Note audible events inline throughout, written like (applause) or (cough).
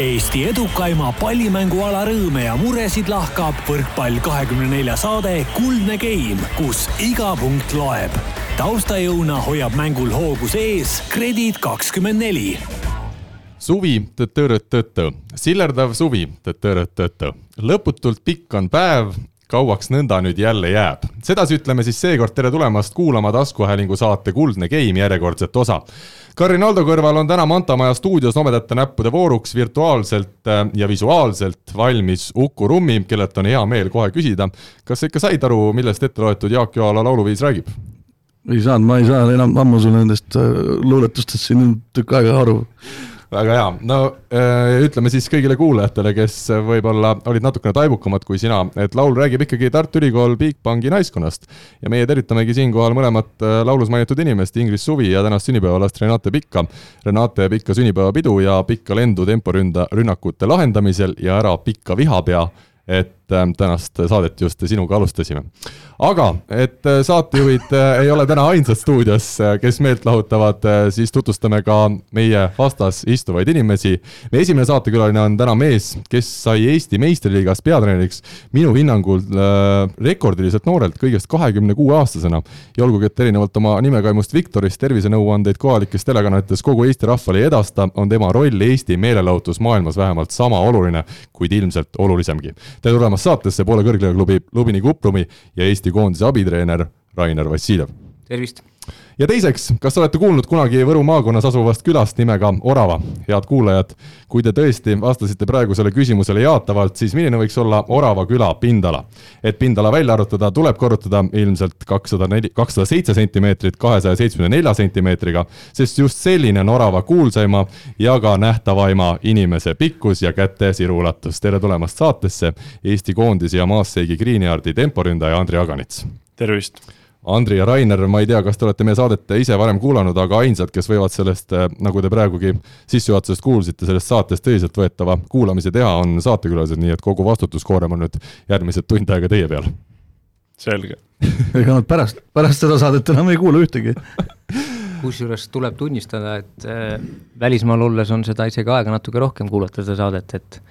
Eesti edukaima pallimänguala rõõme ja muresid lahkab võrkpall kahekümne nelja saade Kuldne Game, kus iga punkt loeb. taustajõuna hoiab mängul hoogus ees Kredit kakskümmend neli suvi, tõtõrõtõtõ, sillerdav suvi, tõtõrõtõtõ. lõputult pikk on päev, kauaks nõnda nüüd jälle jääb. sedasi ütleme siis seekord tere tulemast kuulama taskuhäälingu saate Kuldne Game järjekordset osa. Karin Aldo kõrval on täna Manta Maja stuudios nobedate näppude vooruks virtuaalselt äh, ja visuaalselt valmis Uku Rummi, kellelt on hea meel kohe küsida, kas sa ikka said aru, millest ette loetud Jaak Joala lauluviis räägib? ei saanud, ma ei saa enam ammu sul nendest äh, luuletustest siin tükk aega aru väga hea, no äh, ütleme siis kõigile kuulajatele, kes võib-olla olid natukene taibukamad kui sina, et laul räägib ikkagi Tartu Ülikool Bigbanki naiskonnast. ja meie tervitamegi siinkohal mõlemat äh, laulus mainitud inimest, Ingrid Suvi ja tänast sünnipäevalast Renate Pikka. Renate Pikka sünnipäevapidu ja pikka lendu temporünda rünnakute lahendamisel ja ära pikka vihapea et tänast saadet just sinuga alustasime. aga et äh, saatejuhid äh, ei ole täna ainsad stuudios, kes meelt lahutavad, siis tutvustame ka meie vastas istuvaid inimesi. meie esimene saatekülaline on täna mees, kes sai Eesti meistriliigas peatreeneriks minu hinnangul äh, rekordiliselt noorelt, kõigest kahekümne kuue aastasena. ja olgugi, et erinevalt oma nimekaimust Viktorist tervisenõuandeid kohalikes telekanalites kogu Eesti rahvale ei edasta, on tema roll Eesti meelelahutusmaailmas vähemalt sama oluline, kuid ilmselt olulisemgi tere tulemast saatesse, Poola kõrgliigaklubi Lubini Kuprumi ja Eesti koondise abitreener Rainer Vassiljev. tervist! Ja teiseks, kas olete kuulnud kunagi Võru maakonnas asuvast külast nimega Orava? head kuulajad, kui te tõesti vastasite praegusele küsimusele jaatavalt, siis milline võiks olla Orava küla pindala? et pindala välja arvutada, tuleb korrutada ilmselt kakssada neli, kakssada seitse sentimeetrit kahesaja seitsmekümne nelja sentimeetriga, sest just selline on Orava kuulsaima ja ka nähtavaima inimese pikkus ja käte siruulatus. tere tulemast saatesse, Eesti koondise ja Maasseigi Greenyardi temporündaja Andri Aganits! tervist! Andri ja Rainer, ma ei tea, kas te olete meie saadet ise varem kuulanud, aga ainsad, kes võivad sellest, eh, nagu te praegugi sissejuhatusest kuulsite, sellest saatest tõsiseltvõetava kuulamise teha, on saatekülalised, nii et kogu vastutuskoorem on nüüd järgmised tund aega teie peal. selge (laughs) ega nad pärast, pärast seda saadet enam ei kuula ühtegi (laughs) kusjuures tuleb tunnistada, et äh, välismaal olles on seda isegi aega natuke rohkem kuulata, seda saadet, et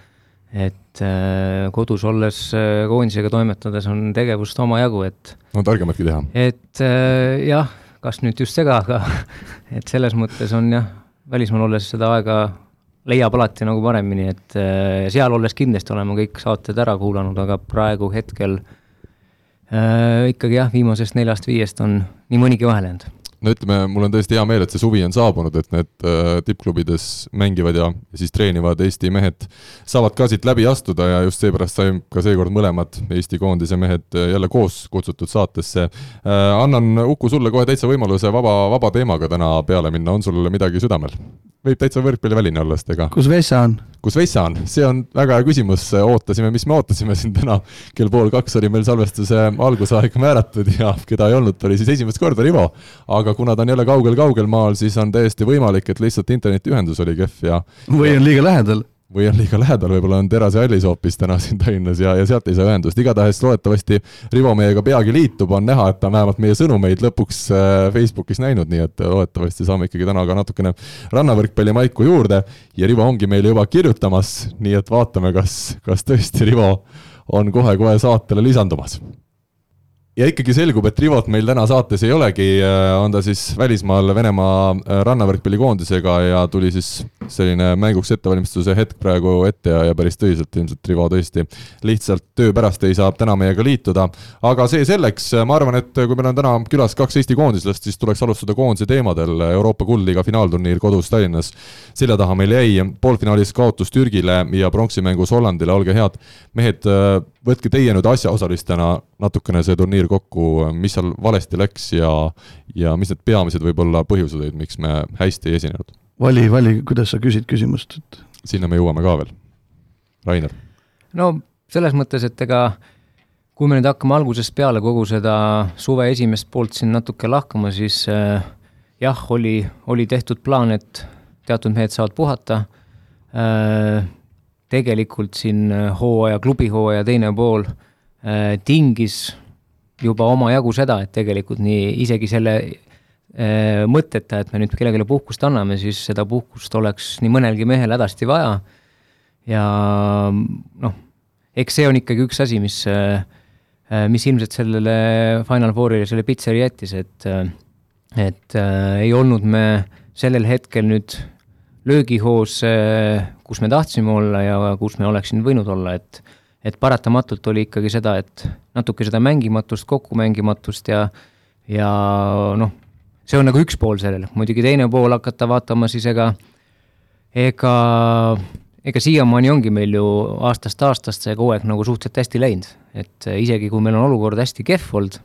et äh, kodus olles äh, koondisega toimetades on tegevust omajagu, et on targematki teha. et äh, jah, kas nüüd just sega, aga (laughs) et selles mõttes on jah, välismaal olles seda aega leiab alati nagu paremini, et seal olles kindlasti oleme kõik saated ära kuulanud, aga praegu hetkel äh, ikkagi jah, viimasest neljast-viiest on nii mõnigi vahele jäänud no ütleme, mul on tõesti hea meel, et see suvi on saabunud, et need äh, tippklubides mängivad ja, siis treenivad Eesti mehed saavad ka siit läbi astuda ja just seepärast sai ka seekord mõlemad Eesti koondise mehed äh, jälle koos kutsutud saatesse äh,. annan Uku sulle kohe täitsa võimaluse vaba, vaba teemaga täna peale minna, on sul midagi südamel? võib täitsa võrkpalliväline olla, sest ega kus Vessa on? kus Vessa on, see on väga hea küsimus, ootasime, mis me ootasime siin täna, kell pool kaks oli meil salvestuse algusaeg määratud ja keda ei olnud, oli siis esimest korda Rivo. aga kuna ta on jälle kaugel-kaugel maal, siis on täiesti võimalik, et lihtsalt internetiühendus oli kehv ja või on liiga lähedal. või on liiga lähedal, võib-olla on Terase hallis hoopis täna siin Tallinnas ja, ja sealt ei saa ühendust, igatahes loodetavasti Rivo meiega peagi liitub, on näha, et ta on vähemalt meie sõnumeid lõpuks äh, Facebookis näinud, nii et loodetavasti saame ikkagi täna ka natukene rannavõrkpalli maiku juurde ja Rivo ongi meile juba kirjutamas, nii et vaatame, kas, kas tõesti Rivo on kohe-kohe saatele lisandumas ja ikkagi selgub, et Rivot meil täna saates ei olegi, äh, on ta siis välismaal Venemaa äh, rannavõrkpallikoondisega ja tuli siis selline mänguks ettevalmistuse hetk praegu ette ja, ja päris tõsiselt ilmselt Rivo tõesti lihtsalt töö pärast ei saa täna meiega liituda. aga see selleks, ma arvan, et kui meil on täna külas kaks Eesti koondislast, siis tuleks alustada koondise teemadel. Euroopa kuldliiga finaalturniir kodus Tallinnas, selja taha meil jäi poolfinaalis kaotus Türgile ja pronksi mängus Hollandile, olge head mehed, äh, võtke teie nüüd asjaosalistena natukene see turniir kokku, mis seal valesti läks ja, ja mis need peamised võib-olla põhjused olid, miks me hästi ei esinenud? vali, vali, kuidas sa küsid küsimust, et sinna me jõuame ka veel. Rainer? no selles mõttes, et ega kui me nüüd hakkame algusest peale kogu seda suve esimest poolt siin natuke lahkama, siis äh, jah, oli, oli tehtud plaan, et teatud mehed saavad puhata äh,, tegelikult siin äh, hooaja, klubihooaja teine pool äh, tingis juba omajagu seda, et tegelikult nii isegi selle äh, mõtteta, et me nüüd kellelegi puhkust anname, siis seda puhkust oleks nii mõnelgi mehel hädasti vaja. Ja noh, eks see on ikkagi üks asi, mis, mis ilmselt sellele Final Fourile selle pitseri jättis, et et äh, ei olnud me sellel hetkel nüüd löögihoos, kus me tahtsime olla ja kus me oleksime võinud olla, et et paratamatult oli ikkagi seda, et natuke seda mängimatust, kokkumängimatust ja ja noh, see on nagu üks pool sellel, muidugi teine pool hakata vaatama siis ega ega ega siiamaani ongi meil ju aastast aastast see kogu aeg nagu suhteliselt hästi läinud, et isegi kui meil on olukord hästi kehv olnud,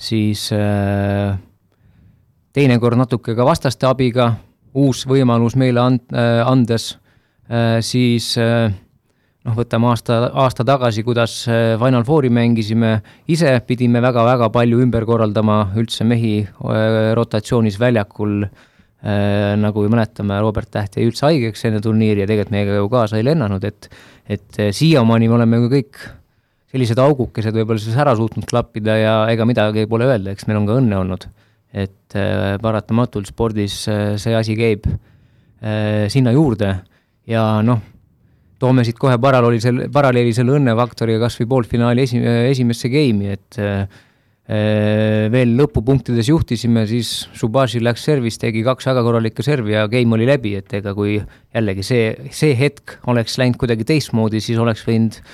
siis äh, teinekord natuke ka vastaste abiga, uus võimalus meile and-, äh, andes, äh, siis äh, noh, võtame aasta, aasta tagasi, kuidas Final Fouri mängisime, ise pidime väga-väga palju ümber korraldama üldse mehi rotatsioonis väljakul, nagu mäletame, Robert Täht jäi üldse haigeks enne turniiri ja tegelikult meiega ju kaasa ei lennanud, et et siiamaani me oleme ju kõik sellised augukesed võib-olla siis ära suutnud klappida ja ega midagi pole öelda, eks meil on ka õnne olnud et äh, paratamatult spordis äh, see asi käib äh, sinna juurde. Ja noh, toome siit kohe paralleeli selle, paralleeli selle õnnefaktoriga kas või poolfinaali esi, esimesse game'i, et veel lõpupunktides juhtisime, siis Subhashi läks servis, tegi kaks väga korralikku servi ja game oli läbi, et ega kui jällegi see, see hetk oleks läinud kuidagi teistmoodi, siis oleks võinud äh,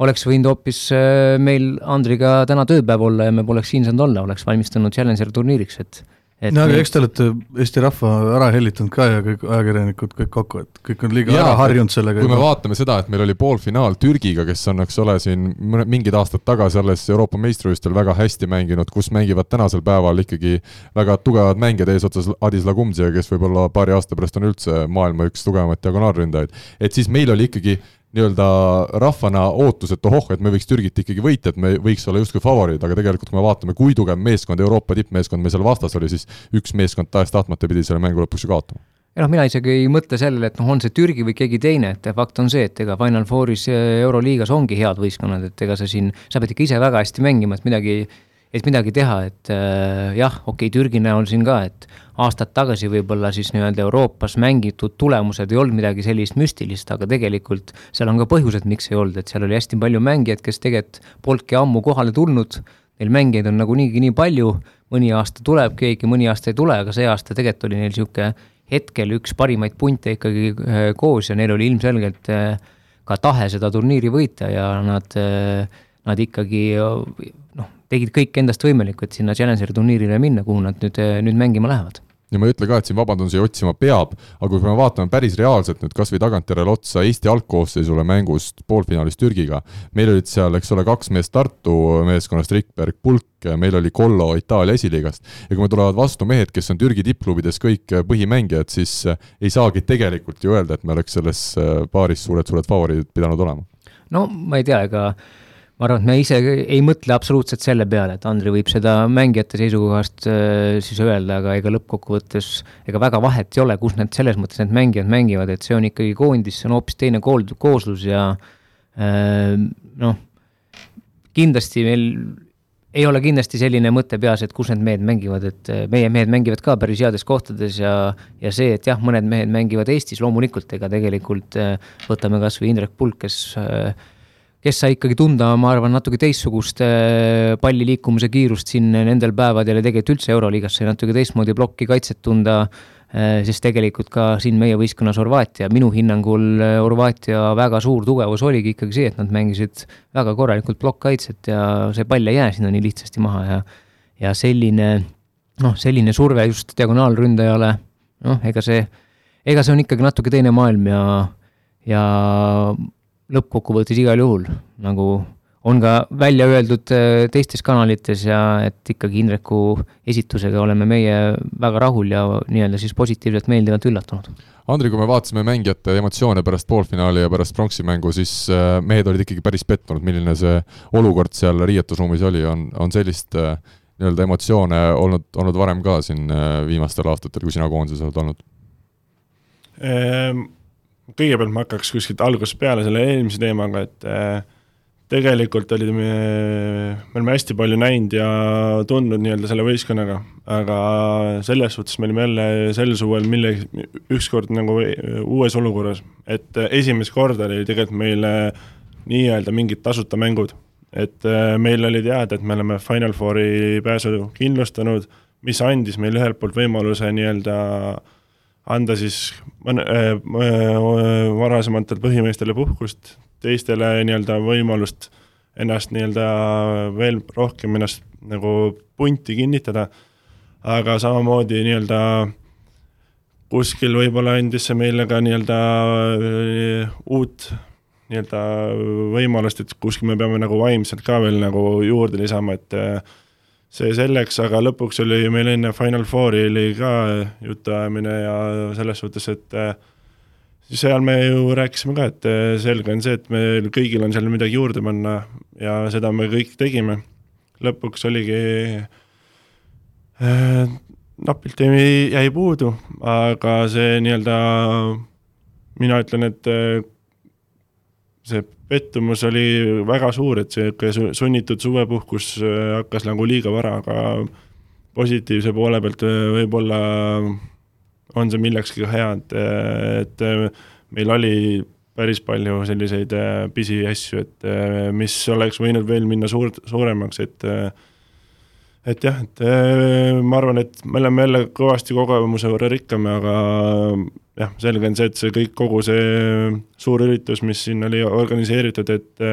oleks võinud hoopis äh, meil Andriga täna tööpäev olla ja me poleks siin saanud olla, oleks valmistunud Challenger turniiriks, et et no aga eks te olete Eesti rahva ära hellitanud ka ja kõik ajakirjanikud kõik kokku, et kõik on liiga ära harjunud sellega. kui me vaatame seda, et meil oli poolfinaal Türgiga, kes on, eks ole, siin mõned, mingid aastad tagasi alles Euroopa meistrivõistlustel väga hästi mänginud, kus mängivad tänasel päeval ikkagi väga tugevad mängijad eesotsas Adis Lagumziga, kes võib-olla paari aasta pärast on üldse maailma üks tugevamaid diagonaalründajaid. et siis meil oli ikkagi nii-öelda rahvana ootus, et ohoh, et me võiks Türgit ikkagi võita, et me võiks olla justkui favoriid, aga tegelikult kui me vaatame, kui tugev meeskond, Euroopa tippmeeskond meil seal vastas oli, siis üks meeskond tahes-tahtmata pidi selle mängu lõpuks ju kaotama. Ja noh, mina isegi ei mõtle sellele, et noh, on see Türgi või keegi teine, et fakt on see, et ega Final Fouris Euroliigas ongi head võistkonnad, et ega sa siin, sa pead ikka ise väga hästi mängima, et midagi et midagi teha, et äh, jah, okei okay,, Türgi näol siin ka, et aastad tagasi võib-olla siis nii-öelda Euroopas mängitud tulemused ei olnud midagi sellist müstilist, aga tegelikult seal on ka põhjused, miks ei olnud, et seal oli hästi palju mängijaid, kes tegelikult polnudki ammu kohale tulnud, neil mängijaid on nagunii nii palju, mõni aasta tuleb keegi, mõni aasta ei tule, aga see aasta tegelikult oli neil niisugune hetkel üks parimaid punte ikkagi äh, koos ja neil oli ilmselgelt äh, ka tahe seda turniiri võita ja nad, äh, nad ikkagi tegid kõik endast võimalikku, et sinna Challengeri turniirile minna, kuhu nad nüüd, nüüd mängima lähevad ja ma ei ütle ka, et siin vabandusi otsima peab, aga kui me vaatame päris reaalselt nüüd kas või tagantjärele otsa Eesti algkoosseisule mängust poolfinaalis Türgiga, meil olid seal, eks ole, kaks meest Tartu meeskonnast, Rikberg, Pulk, meil oli Kollo Itaalia esiliigast ja kui meil tulevad vastu mehed, kes on Türgi tippklubides kõik põhimängijad, siis ei saagi tegelikult ju öelda, et me oleks selles paaris suured-suured favoriidid pidanud olema. no ma ei tea, ega ma arvan, et me ise ei mõtle absoluutselt selle peale, et Andri võib seda mängijate seisukohast äh, siis öelda, aga ega lõppkokkuvõttes ega väga vahet ei ole, kus need selles mõttes need mängijad mängivad, et see on ikkagi koondis, see on hoopis teine kool, kooslus ja äh, noh, kindlasti meil ei ole kindlasti selline mõte peas, et kus need mehed mängivad, et äh, meie mehed mängivad ka päris heades kohtades ja ja see, et jah, mõned mehed mängivad Eestis, loomulikult ega tegelikult võtame kas või Indrek Pulk, kes kes sai ikkagi tunda, ma arvan, natuke teistsugust äh, palli liikumise kiirust siin nendel päevadel ja tegelikult üldse Euroliigas sai natuke teistmoodi plokki kaitset tunda, äh, sest tegelikult ka siin meie võistkonnas Horvaatia, minu hinnangul äh, Horvaatia väga suur tugevus oligi ikkagi see, et nad mängisid väga korralikult plokkkaitset ja see pall ei jää sinna nii lihtsasti maha ja ja selline noh, selline surve just diagonaalründajale, noh, ega see, ega see on ikkagi natuke teine maailm ja ja lõppkokkuvõttes igal juhul nagu on ka välja öeldud äh, teistes kanalites ja et ikkagi Indreku esitusega oleme meie väga rahul ja nii-öelda siis positiivselt meeldivalt üllatunud. Andri, kui me vaatasime mängijate emotsioone pärast poolfinaali ja pärast pronksi mängu, siis äh, mehed olid ikkagi päris pettunud, milline see olukord seal riietusruumis oli, on, on sellist äh, nii-öelda emotsioone olnud, olnud varem ka siin viimastel aastatel, kui sina koondises oled olnud ehm,? Kõigepealt ma hakkaks kuskilt algusest peale selle eelmise teemaga, et äh, tegelikult olid me, me oleme hästi palju näinud ja tundnud nii-öelda selle võistkonnaga, aga selles suhtes me olime jälle sel suvel millegi, ükskord nagu uues olukorras, et esimest korda oli tegelikult meile nii-öelda mingid tasuta mängud. et meil oli teada, et me oleme Final Fouri pääsu kindlustanud, mis andis meile ühelt poolt võimaluse nii-öelda anda siis mõne äh, varasematele põhimeestele puhkust, teistele nii-öelda võimalust ennast nii-öelda veel rohkem ennast nagu punti kinnitada, aga samamoodi nii-öelda kuskil võib-olla andis see meile ka nii-öelda äh, uut nii-öelda võimalust, et kuskil me peame nagu vaimselt ka veel nagu juurde lisama, et äh, see selleks, aga lõpuks oli meil enne Final Fouri oli ka jutuajamine ja selles suhtes, et äh, seal me ju rääkisime ka, et eh, selge on see, et meil kõigil on seal midagi juurde panna ja seda me kõik tegime. lõpuks oligi äh, napilt jäi, jäi puudu, aga see nii-öelda, mina ütlen, et äh, see pettumus oli väga suur, et see sunnitud suvepuhkus hakkas nagu liiga vara, aga positiivse poole pealt võib-olla on see millekski hea, et, et meil oli päris palju selliseid äh, pisiasju, et äh, mis oleks võinud veel minna suur, suuremaks, et et jah, et äh, ma arvan, et me oleme jälle kõvasti kogemuse võrra rikkam, aga jah, selge on see, et see kõik, kogu see suur üritus, mis siin oli organiseeritud, et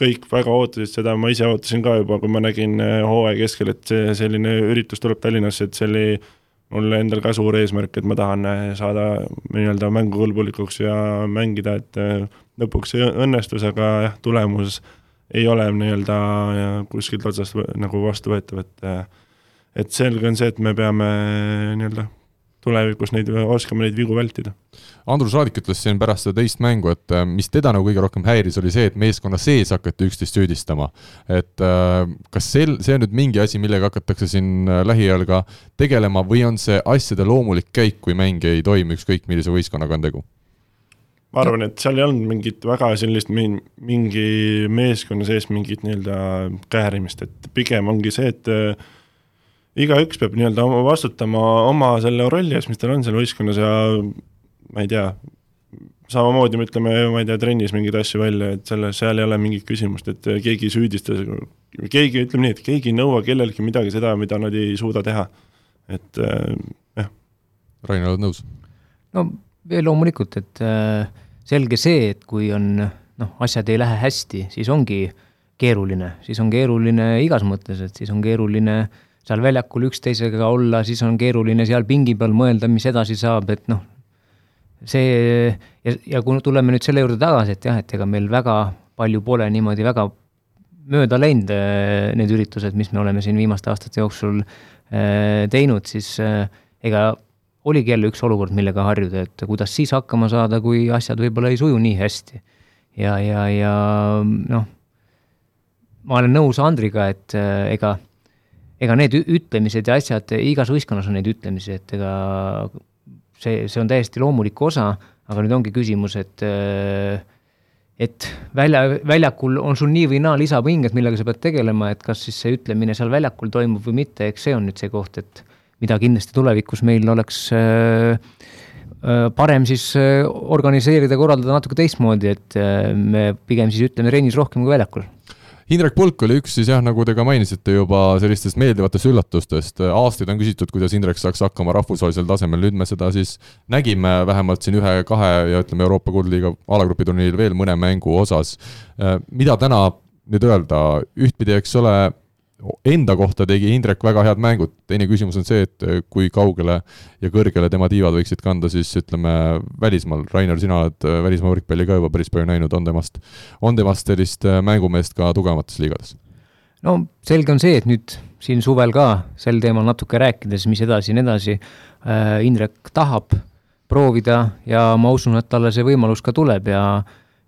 kõik väga ootasid seda, ma ise ootasin ka juba, kui ma nägin hooaja keskel, et see selline üritus tuleb Tallinnasse, et see oli mul endal ka suur eesmärk, et ma tahan äh, saada nii-öelda mängukõlbulikuks ja mängida, et äh, lõpuks see õnnestus, aga jah, tulemus ei ole nii-öelda kuskilt otsast nagu vastuvõetav, et äh, et selge on see, et me peame nii-öelda tulevikus neid, oskame neid vigu vältida. Andrus Raadik ütles siin pärast seda teist mängu, et äh, mis teda nagu kõige rohkem häiris, oli see, et meeskonna sees hakati üksteist süüdistama. et äh, kas sel, see on nüüd mingi asi, millega hakatakse siin äh, lähiajal ka tegelema või on see asjade loomulik käik, kui mäng ei toimi, ükskõik millise võistkonnaga on tegu? ma arvan, et seal ei olnud mingit väga sellist mingi meeskonna sees mingit nii-öelda käärimist, et pigem ongi see, et igaüks peab nii-öelda oma vastutama oma selle rolli eest, mis tal on seal võistkonnas ja ma ei tea, samamoodi me ütleme, ma ei tea, trennis mingeid asju välja, et selle, seal ei ole mingit küsimust, et keegi ei süüdista, keegi, ütleme nii, et keegi ei nõua kelleltki midagi seda, mida nad ei suuda teha. et äh, jah. Rain, oled nõus? no loomulikult, et äh, selge see, et kui on noh, asjad ei lähe hästi, siis ongi keeruline, siis on keeruline igas mõttes, et siis on keeruline äh, seal väljakul üksteisega olla, siis on keeruline seal pingi peal mõelda, mis edasi saab, et noh, see ja, ja kui tuleme nüüd selle juurde tagasi, et jah, et ega meil väga palju pole niimoodi väga mööda läinud äh, need üritused, mis me oleme siin viimaste aastate jooksul äh, teinud, siis äh, ega oligi jälle üks olukord, millega harjuda, et kuidas siis hakkama saada, kui asjad võib-olla ei suju nii hästi. ja, ja, ja noh, ma olen nõus Andriga, et ega ega need ütlemised ja asjad, igas võistkonnas on neid ütlemisi, et ega see, see on täiesti loomulik osa, aga nüüd ongi küsimus, et et välja, väljakul on sul nii või naa lisapinged, millega sa pead tegelema, et kas siis see ütlemine seal väljakul toimub või mitte, eks see on nüüd see koht, et mida kindlasti tulevikus meil oleks äh, parem siis organiseerida, korraldada natuke teistmoodi, et me pigem siis ütleme trennis rohkem kui väljakul Indrek Pulk oli üks siis jah, nagu te ka mainisite juba sellistest meeldivatest üllatustest, aastaid on küsitud, kuidas Indrek saaks hakkama rahvusvahelisel tasemel, nüüd me seda siis nägime vähemalt siin ühe-kahe ja ütleme, Euroopa kuldliiga alagrupi turniiril veel mõne mängu osas. mida täna nüüd öelda, ühtpidi, eks ole, enda kohta tegi Indrek väga head mängud, teine küsimus on see, et äh, kui kaugele ja kõrgele tema tiivad võiksid kanda siis ütleme välismaal, Rainer, sina oled äh, välismaa võrkpalli ka juba päris palju näinud, on temast, on temast sellist äh, mängumeest ka tugevamates liigades? no selge on see, et nüüd siin suvel ka sel teemal natuke rääkides, mis edasi ja nii edasi, Indrek tahab proovida ja ma usun, et talle see võimalus ka tuleb ja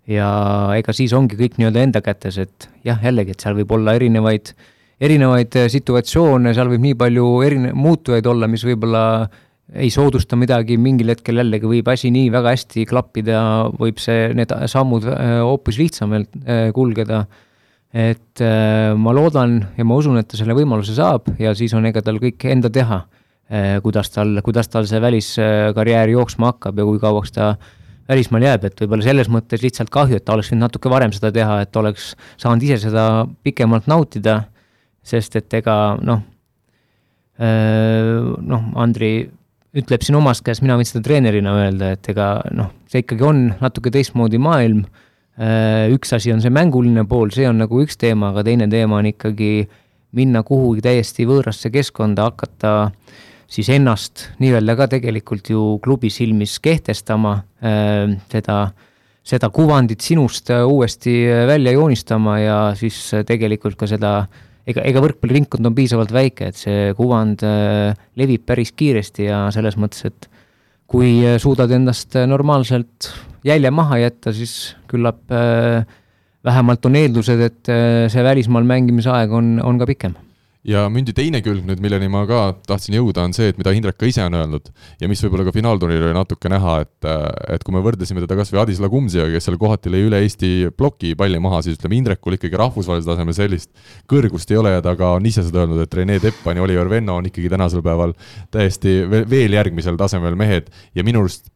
ja ega siis ongi kõik nii-öelda enda kätes, et jah, jällegi, et seal võib olla erinevaid äh, erinevaid äh, situatsioone, seal võib nii palju erine-, muutujaid olla, mis võib-olla ei soodusta midagi, mingil hetkel jällegi võib asi nii väga hästi klappida, võib see, need sammud hoopis lihtsamalt kulgeda. et ma loodan ja ma usun, et ta selle võimaluse saab ja siis on ega tal kõik enda teha, kuidas tal, kuidas tal see väliskarjäär jooksma hakkab ja kui kauaks ta välismaal jääb, et võib-olla selles mõttes lihtsalt kahju, et ta oleks võinud natuke varem seda teha, et oleks saanud ise seda pikemalt nautida, sest et ega noh, noh, Andri ütleb siin omast käest, mina võin seda treenerina öelda, et ega noh, see ikkagi on natuke teistmoodi maailm, üks asi on see mänguline pool, see on nagu üks teema, aga teine teema on ikkagi minna kuhugi täiesti võõrasse keskkonda, hakata äh, siis ennast nii-öelda ka tegelikult ju klubi silmis kehtestama, äh, seda, seda kuvandit sinust äh, uuesti äh, välja joonistama ja siis tegelikult ka seda, ega, ega võrkpalliringkond on piisavalt väike, et see kuvand levib päris kiiresti ja selles mõttes, et kui suudad endast normaalselt jälje maha jätta, siis küllap vähemalt on eeldused, et see välismaal mängimise aeg on, on ka pikem ja mündi teine külg nüüd, milleni ma ka tahtsin jõuda, on see, et mida Indrek ka ise on öelnud ja mis võib-olla ka finaalturniiril oli natuke näha, et et kui me võrdlesime teda kas või Adis Lagumziga, kes seal kohati lõi üle Eesti ploki palli maha, siis ütleme, Indrekul ikkagi rahvusvahelisel tasemel sellist kõrgust ei ole ja ta ka on ise seda öelnud, et Rene Teppan ja Oliver Venno on ikkagi tänasel päeval täiesti veel järgmisel tasemel mehed ja minu arust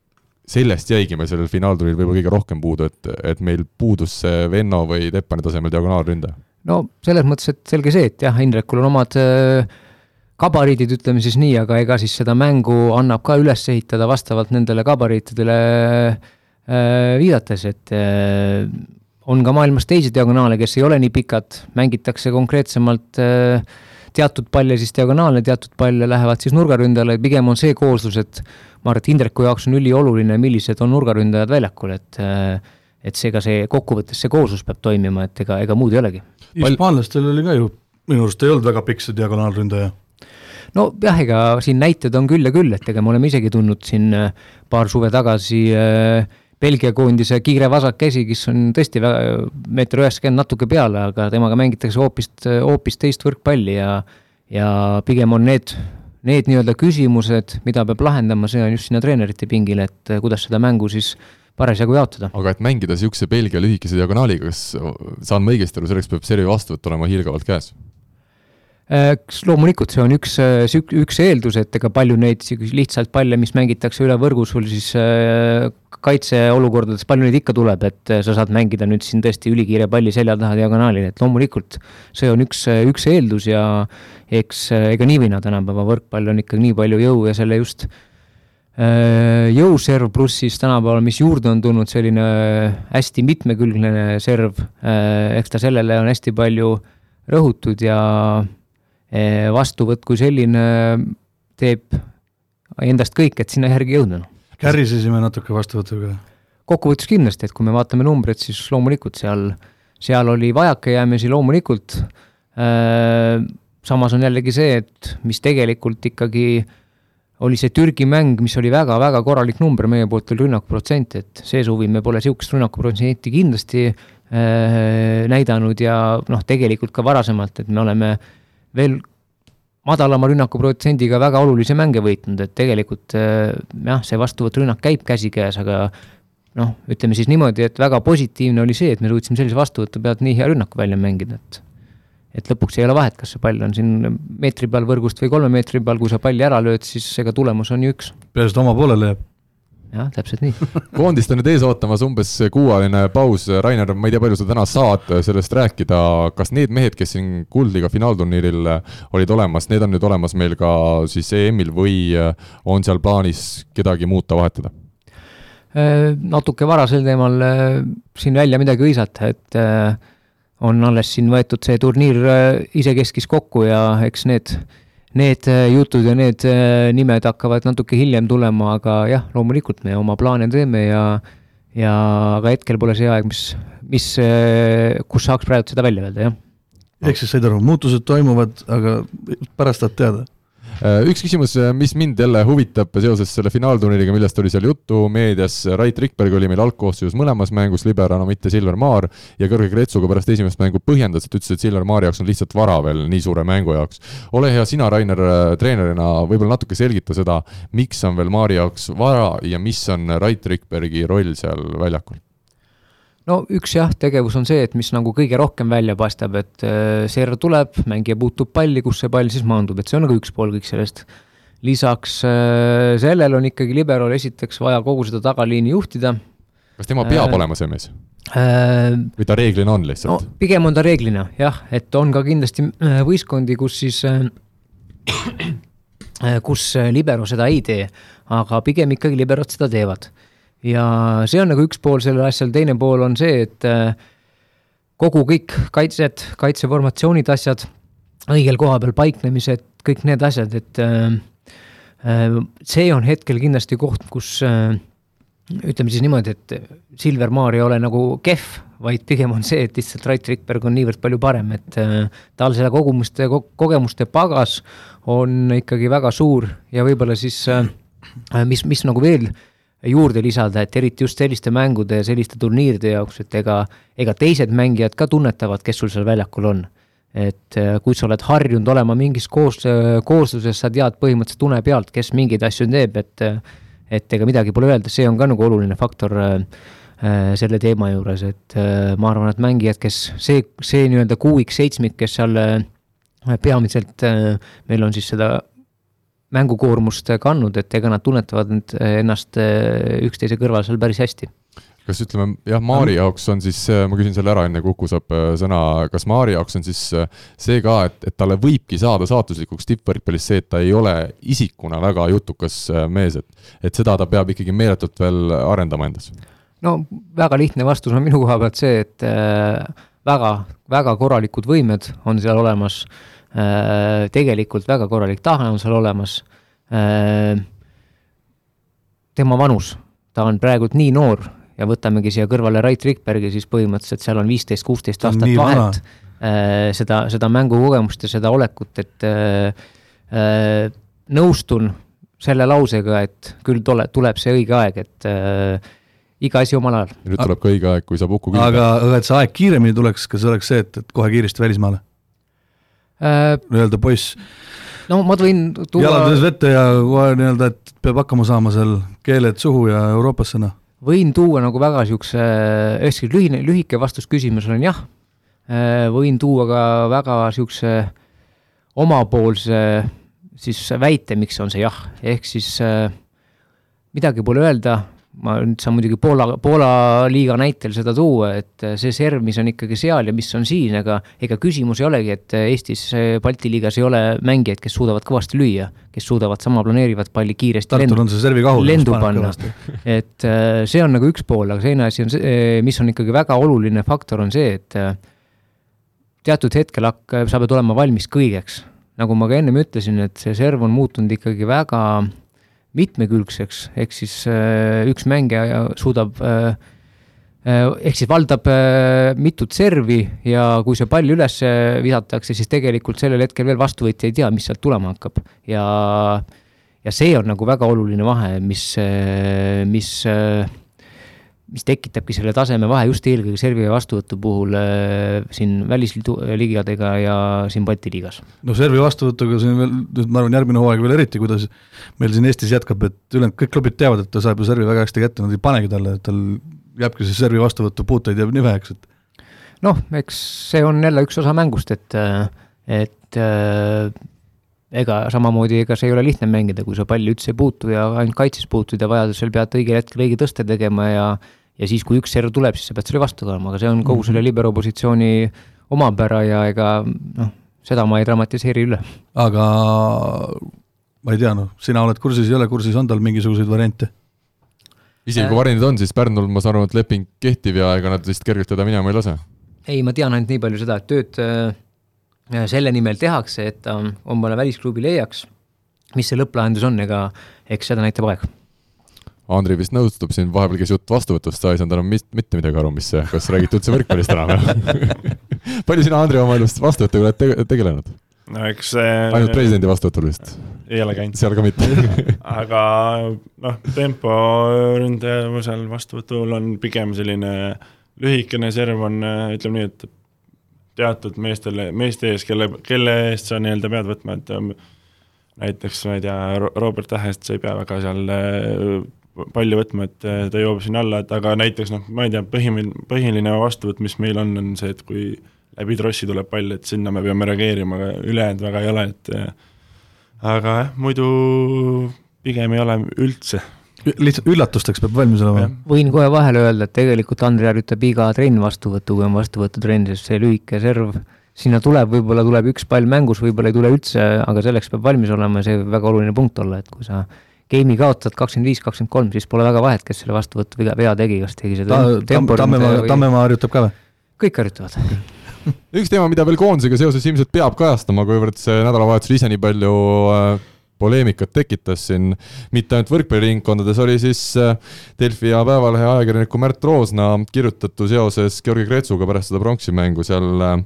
sellest jäigi meil sellel finaalturniiril võib-olla kõige rohkem puudu, et, et meil puudus see Venno või Teppani tasemel diagonaalründaja no selles mõttes, et selge see, et jah, Indrekul on omad äh, gabariidid, ütleme siis nii, aga ega siis seda mängu annab ka üles ehitada vastavalt nendele gabariitidele äh, viidates, et äh, on ka maailmas teisi diagonaale, kes ei ole nii pikad, mängitakse konkreetsemalt teatud palle siis diagonaalne, teatud palle lähevad siis nurgaründajale, pigem on see kooslus, et ma arvan, et Indreku jaoks on ülioluline, millised on nurgaründajad väljakul, et et seega see kokkuvõttes see kooslus peab toimima, et ega, ega muud ei olegi hispaanlastel oli ka ju, minu arust ei olnud väga pikk see diagonaalründaja. nojah, ega siin näiteid on küll ja küll, et ega me oleme isegi tundnud siin äh, paar suve tagasi äh, Belgia koondise kiire vasakkäsi, kes on tõesti meeter üheksakümmend natuke peale, aga temaga mängitakse hoopis, hoopis teist võrkpalli ja ja pigem on need, need nii-öelda küsimused, mida peab lahendama, see on just sinna treenerite pingile, et kuidas seda mängu siis äh, parasjagu jaotada. aga et mängida niisuguse Belgia lühikese diagonaaliga, kas saan ma õigesti aru, selleks peab servi vastuvõtt olema hiilgavalt käes? eks äh, loomulikult see on üks, äh, üks eeldus, et ega palju neid lihtsalt palle, mis mängitakse üle võrgu sul siis äh, kaitseolukordades, palju neid ikka tuleb, et sa saad mängida nüüd siin tõesti ülikiire palli selja taha diagonaalil, et loomulikult see on üks, üks eeldus ja eks ega nii või naa tänapäeva võrkpall on ikka nii palju jõu ja selle just jõuserv pluss siis tänapäeval, mis juurde on tulnud, selline hästi mitmekülgne serv, äh, eks ta sellele on hästi palju rõhutud ja äh, vastuvõtt kui selline teeb endast kõik, et sinna järgi jõuda. kärisesime natuke vastuvõtuga? kokkuvõttes kindlasti, et kui me vaatame numbreid, siis loomulikult seal, seal oli vajakajäämisi loomulikult, samas on jällegi see, et mis tegelikult ikkagi äh, oli see Türgi mäng, mis oli väga-väga korralik number meie poolt, oli rünnakuprotsent, et see suvi me pole niisugust rünnakuprotsenti kindlasti äh, näidanud ja noh, tegelikult ka varasemalt, et me oleme veel madalama rünnakuprotsendiga väga olulisi mänge võitnud, et tegelikult äh, jah, see vastuvõturünnak käib käsikäes, aga noh, ütleme siis niimoodi, et väga positiivne oli see, et me suutsime sellise vastuvõtu pealt nii hea rünnaku välja mängida, et et lõpuks ei ole vahet, kas see pall on siin meetri peal võrgust või kolme meetri peal, kui sa palli ära lööd, siis ega tulemus on ju üks. peaasi, et oma poolele jääb. jah, täpselt nii (laughs) koondist on nüüd ees ootamas umbes kuuajaline paus, Rainer, ma ei tea, palju sa täna saad sellest rääkida, kas need mehed, kes siin Kuldliiga finaalturniiril olid olemas, need on nüüd olemas meil ka siis EM-il või on seal plaanis kedagi muuta, vahetada? Äh, natuke vara sel teemal äh, siin välja midagi hõisata, et äh, on alles siin võetud see turniir äh, isekeskis kokku ja eks need, need äh, jutud ja need äh, nimed hakkavad natuke hiljem tulema, aga jah, loomulikult me oma plaane teeme ja ja aga hetkel pole see aeg, mis, mis, kus saaks praegu seda välja öelda, jah. ehk siis said aru, muutused toimuvad, aga pärast saad teada üks küsimus, mis mind jälle huvitab seoses selle finaalturniiriga, millest oli seal juttu meedias, Rait Rikberg oli meil algkoosseisus mõlemas mängus liberana, mitte Silver Maar, ja Kõrge Kretsuga pärast esimest mängu põhjendas, et ütles, et Silver Maari jaoks on lihtsalt vara veel nii suure mängu jaoks. ole hea, sina, Rainer, treenerina võib-olla natuke selgita seda, miks on veel Maari jaoks vara ja mis on Rait Rikbergi roll seal väljakul? No üks jah, tegevus on see, et mis nagu kõige rohkem välja paistab, et äh, serv tuleb, mängija puutub palli, kus see pall siis maandub, et see on nagu üks pool kõik sellest. lisaks äh, sellele on ikkagi liberal esiteks vaja kogu seda tagaliini juhtida. kas tema peab äh, olema see mees äh,? või ta reeglina on lihtsalt no,? pigem on ta reeglina jah, et on ka kindlasti võistkondi, kus siis äh, (clears throat) kus libero seda ei tee, aga pigem ikkagi liberod seda teevad ja see on nagu üks pool sellel asjal, teine pool on see, et äh, kogu kõik kaitsed, kaitseformatsioonid, asjad, õigel koha peal paiknemised, kõik need asjad, et äh, äh, see on hetkel kindlasti koht, kus ütleme siis niimoodi, et Silver Maar ei ole nagu kehv, vaid pigem on see, et lihtsalt Rait Rikberg on niivõrd palju parem, et tal selle kogumuste, kogemuste pagas on ikkagi väga suur ja võib-olla siis mis, mis nagu veel äh, juurde lisada, et eriti just selliste mängude ja selliste turniiride jaoks, et ega, ega teised mängijad ka tunnetavad, kes sul seal väljakul on. et äh, kui sa oled harjunud olema mingis koos, koosluses, sa tead põhimõtteliselt une pealt, kes mingeid asju teeb, et et ega midagi pole öelda, see on ka nagu oluline faktor äh, äh selle teema juures, et äh, ma arvan, et mängijad, kes see, see nii-öelda kuuik-seitsmik, kes seal äh, peamiselt äh, meil on siis seda mängukoormust kandnud, et ega nad tunnetavad ennast eh, üksteise kõrval seal päris hästi. Kas ütleme jah, Maari jaoks on siis, eh, ma küsin selle ära, enne kui Uku saab eh, sõna, kas Maari jaoks on siis see ka, et, et talle võibki saada saatuslikuks tippvõrkpallis see, et ta ei ole isikuna väga jutukas mees, et, et seda ta peab ikkagi meeletult veel arendama endas? no väga lihtne vastus on minu koha pealt see, et väga, väga korralikud võimed on seal olemas tegelikult väga korralik tahe on seal olemas. Äh, tema vanus, ta on praegult nii noor ja võtamegi siia kõrvale Rait Rikbergi, siis põhimõtteliselt seal on viisteist, kuusteist aastat vahet. Äh, seda, seda mängukogemust ja seda olekut, et äh, nõustun selle lausega, et küll tule, tuleb see õige aeg, et äh, iga asi omal ajal. ja nüüd tuleb ka õige aeg, kui saab Uku aga, aga et see aeg kiiremini tuleks, kas oleks see, et, et kohe kiiresti välismaale? Äh,. nii-öelda poiss. no ma võin tuua jalad üles vette ja kohe nii-öelda, et peab hakkama saama seal keeled suhu ja Euroopasse, noh. võin tuua nagu väga niisuguse, hästi lühine, lühike vastus küsimusele on jah. Äh, võin tuua ka väga niisuguse omapoolse siis väite, miks on see jah, ehk siis äh, midagi pole öelda, ma nüüd saan muidugi Poola, Poola liiga näitel seda tuua, et see serv, mis on ikkagi seal ja mis on siin, aga ega küsimus ei olegi, et Eestis Balti liigas ei ole mängijaid, kes suudavad kõvasti lüüa, kes suudavad sama planeerivat palli kiiresti Tartul on see servi kahul. lendu panna, (laughs) et see on nagu üks pool, aga teine asi on see, mis on ikkagi väga oluline faktor, on see, et teatud hetkel hak-, sa pead olema valmis kõigeks. nagu ma ka ennem ütlesin, et see serv on muutunud ikkagi väga mitmekülgseks, ehk siis äh, üks mängija suudab äh, äh, ehk siis valdab mitut servi ja kui see pall üles visatakse, siis tegelikult sellel hetkel veel vastuvõtja ei tea, mis sealt tulema hakkab. Ja ja see on nagu väga oluline vahe, mis, mis mis tekitabki selle taseme vahe just eelkõige servi vastuvõtu puhul äh, siin välisliidu liigadega ja siin Balti liigas. no servi vastuvõtuga siin veel, ma arvan, järgmine hooaeg veel eriti, kuidas meil siin Eestis jätkab, et ülejäänud kõik klubid teavad, et ta saab ju servi väga hästi kätte, nad ei panegi talle, et tal jääbki see servi vastuvõtu puuteid jääb nii väheks, et noh, eks see on jälle üks osa mängust, et, et äh, ega samamoodi, ega see ei ole lihtne mängida, kui sa palli üldse ei puutu ja ainult kaitses puutud ja vajadusel pead õigel hetkel õige tõste tegema ja ja siis, kui üks serv tuleb, siis sa pead selle vastu tulema, aga see on kogu selle mhm. libero positsiooni omapära ja ega noh, seda ma ei dramatiseeri üle. aga ma ei tea, noh, sina oled kursis, ei ole kursis, on tal mingisuguseid variante? isegi kui variandid on, siis Pärnul ma saan aru, et leping kehtib ja ega nad vist kergelt teda minema ei lase? ei, ma tean ainult nii palju seda, et tööd äh, selle nimel tehakse, et ta äh, omale välisklubi leiaks. mis see lõpplahendus on, ega eks seda näitab aeg Andri vist nõustub siin, vahepeal käis jutt vastuvõtust, sa ei saanud enam mitte midagi aru, mis, kas räägite üldse võrkpallist enam (laughs) palju sina, Andri, oma elust vastuvõtuga oled te tegelenud? no eks see ainult presidendi vastuvõtul vist? ei ole käinud, seal ka mitte (laughs) aga noh, tempo ründajavusel vastuvõtul on pigem selline lühikene serv on, ütleme nii, et teatud meestele, meeste ees, kelle, kelle eest sa nii-öelda pead võtma, et näiteks ma ei tea, Robert Tähest sa ei pea väga seal palju võtma, et äh, ta jõuab sinna alla, et aga näiteks noh, ma ei tea, põhiline, põhiline vastuvõtt, mis meil on, on see, et kui läbi trossi tuleb pall, et sinna me peame reageerima, aga ülejäänud väga ei ole, et äh, aga jah, muidu pigem ei ole üldse. lihtsalt üllatusteks peab valmis olema võin kohe vahele öelda, et tegelikult Andrei harjutab iga trenn vastuvõttu, kui on vastuvõtutrenn, sest see lühike serv, sinna tuleb, võib-olla tuleb üks pall mängus, võib-olla ei tule üldse, aga selleks peab valmis olema ja see võib väga oluline punkt olla, et kui sa game'i kaotad kakskümmend viis, kakskümmend kolm, siis pole väga vahet, kes selle vastuvõttu vea, vea tegi, kas tegi seda Ta- Tam- Tammemaa, Tammemaa harjutab ka või? kõik harjutavad. üks teema, mida veel koondisega seoses ilmselt peab kajastama, kuivõrd see nädalavahetusel ise nii palju äh, poleemikat tekitas siin mitte ainult võrkpalliringkondades, oli siis äh, Delfi ja Päevalehe ajakirjaniku Märt Roosna kirjutatu seoses Georgi Kretsuga pärast seda pronksimängu seal äh,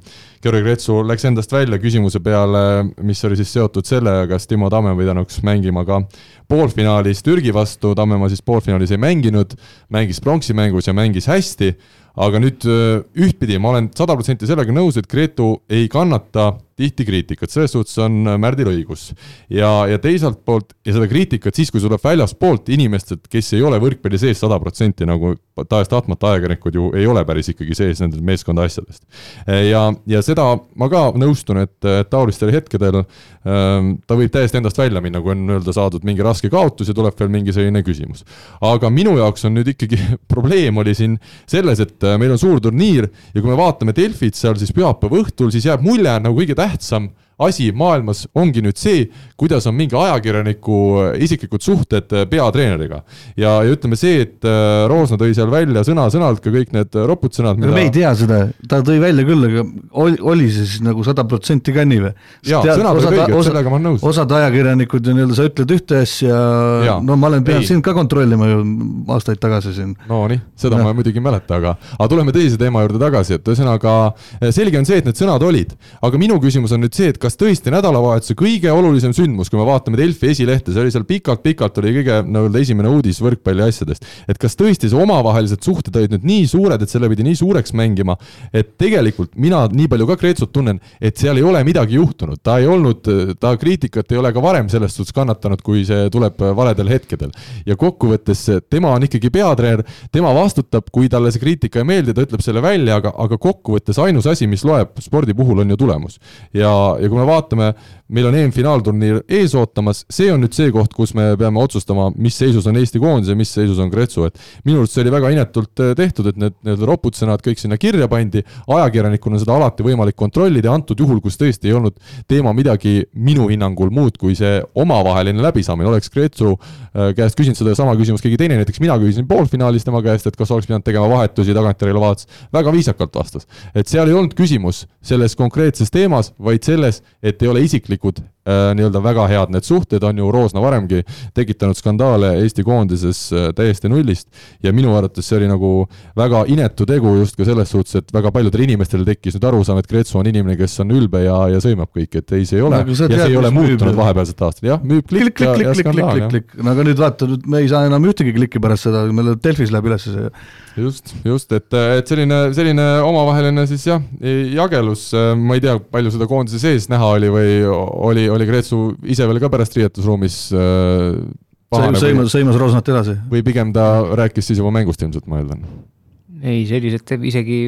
Georgi Kretsu läks endast välja küsimuse peale, mis oli siis seotud sellega, kas Timo Tamme pidanuks mängima ka poolfinaalis Türgi vastu, Tammemaa siis poolfinaalis ei mänginud, mängis pronksimängus ja mängis hästi, aga nüüd öö, ühtpidi ma olen sada protsenti sellega nõus, et Gretu ei kannata tihti kriitikat, selles suhtes on äh, Märdil õigus. ja, ja teiselt poolt ja seda kriitikat siis, kui see tuleb väljaspoolt inimestelt, kes ei ole võrkpalli sees sada protsenti, nagu tahes-tahtmata ajakirjanikud ju ei ole päris ikkagi sees nendest meeskonda asjadest. ja, ja seda ma ka nõustun, et taolistel hetkedel ähm, ta võib täiesti endast välja minna, kui on nii-öelda saadud mingi raske kaotus ja tuleb veel mingi selline küsimus. aga minu jaoks on nüüd ikkagi (laughs) probleem oli siin selles, et äh, meil on suur turniir ja kui me vaatame Delfit seal siis pühapäeva õhtul, siis jääb mulje nagu kõige tähtsam asi maailmas ongi nüüd see, kuidas on mingi ajakirjaniku äh, isiklikud suhted äh, peatreeneriga. ja, ja ütleme see, et äh, Roosna tõi seal välja sõna-sõnalt ka kõik need roputsõnad, aga me ei tea seda, ta tõi välja küll, aga oli, oli see siis nagu sada protsenti ka nii või? jaa, sõnad olid õiged, sellega ma olen nõus. osad ajakirjanikud ju nii-öelda, sa ütled ühte asja no ma olen pidanud sind ka kontrollima ju aastaid tagasi siin. Nonii, seda Jah. ma muidugi ei mäleta, aga, aga tuleme teise teema juurde tagasi, et ühesõnaga selge on see, et need sõnad olid, aga minu küsimus on nüüd see, et kas tõesti nädalavahetuse kõige olulisem sündmus, kui me vaatame Delfi esilehte, see oli seal pikalt-pikalt oli kõige nii-öelda esimene uudis võrkpalli asjadest, et kas tõesti see omavahelised suhted olid nüüd nii suured, et selle pidi nii suureks mängima, et tegelikult mina nii palju ka Kreetsut tunnen, et seal ei ole midagi juhtunud, ta ei olnud, ta kriitikat ei ole ka varem selles suhtes kannatanud, kui see tuleb valedel hetkedel. ja kokkuvõttes tema on ikkagi peatreener, tema vastutab, kui talle see kriitika ei meeldi, ta ütleb selle välja, aga, aga kokkuvõttes ainus asi, mis loeb spordi puhul, on ju tulemus. ja, ja kui me vaatame, meil on EM-finaalturniir ees ootamas, see on nüüd see koht, kus me peame otsustama, mis seisus on Eesti koondis ja mis seisus on Kretsu, et minu arust see oli väga inetult äh, tehtud, et need nii-öelda roputsõnad kõik sinna kirja pandi, ajakirjanikuna on seda alati võimalik kontrollida antud juhul, kus tõesti ei olnud teema midagi minu hinnangul muud kui see omavaheline läbisaamine, oleks Kretsu äh, käest küsinud sedasama küsimust keegi teine, näiteks mina küsisin poolfinaalis tema käest, et kas oleks pidanud tegema vahetusi, tagantjärele vaatas, väga viisakalt vastas. et seal ei olnud küsimus selles konkreetses teemas, vaid selles, et ei ole isiklikud äh, nii-öelda väga head need suhted, on ju Roosna varemgi tekitanud skandaale Eesti koondises äh, täiesti nullist. Ja minu arvates see oli nagu väga inetu tegu just ka selles suhtes, et väga paljudel inimestel tekkis nüüd arusaam, et Kretsu on inimene, kes on ülbe ja, ja sõimab kõiki, et ei, see ei ole Nagu ja sa see tead, ei ole muutunud vahepealsetel aastatel, jah, müüb klikk, klikk ja, klikk, ja skandaal, jah. no aga nüüd vaata, nüüd me ei saa enam ühtegi klikki pärast seda, meil Delfis läheb üles see. just, just, et, et selline, selline omavaheline siis jah, jagelus, ma ei tea, palju seda koondise sees näha oli või oli, oli Kreetsu ise veel ka pärast riietusruumis äh, pahane sõimas, sõimas Roosnat edasi. või pigem ta rääkis siis juba mängust ilmselt, ma eeldan. ei, sellised isegi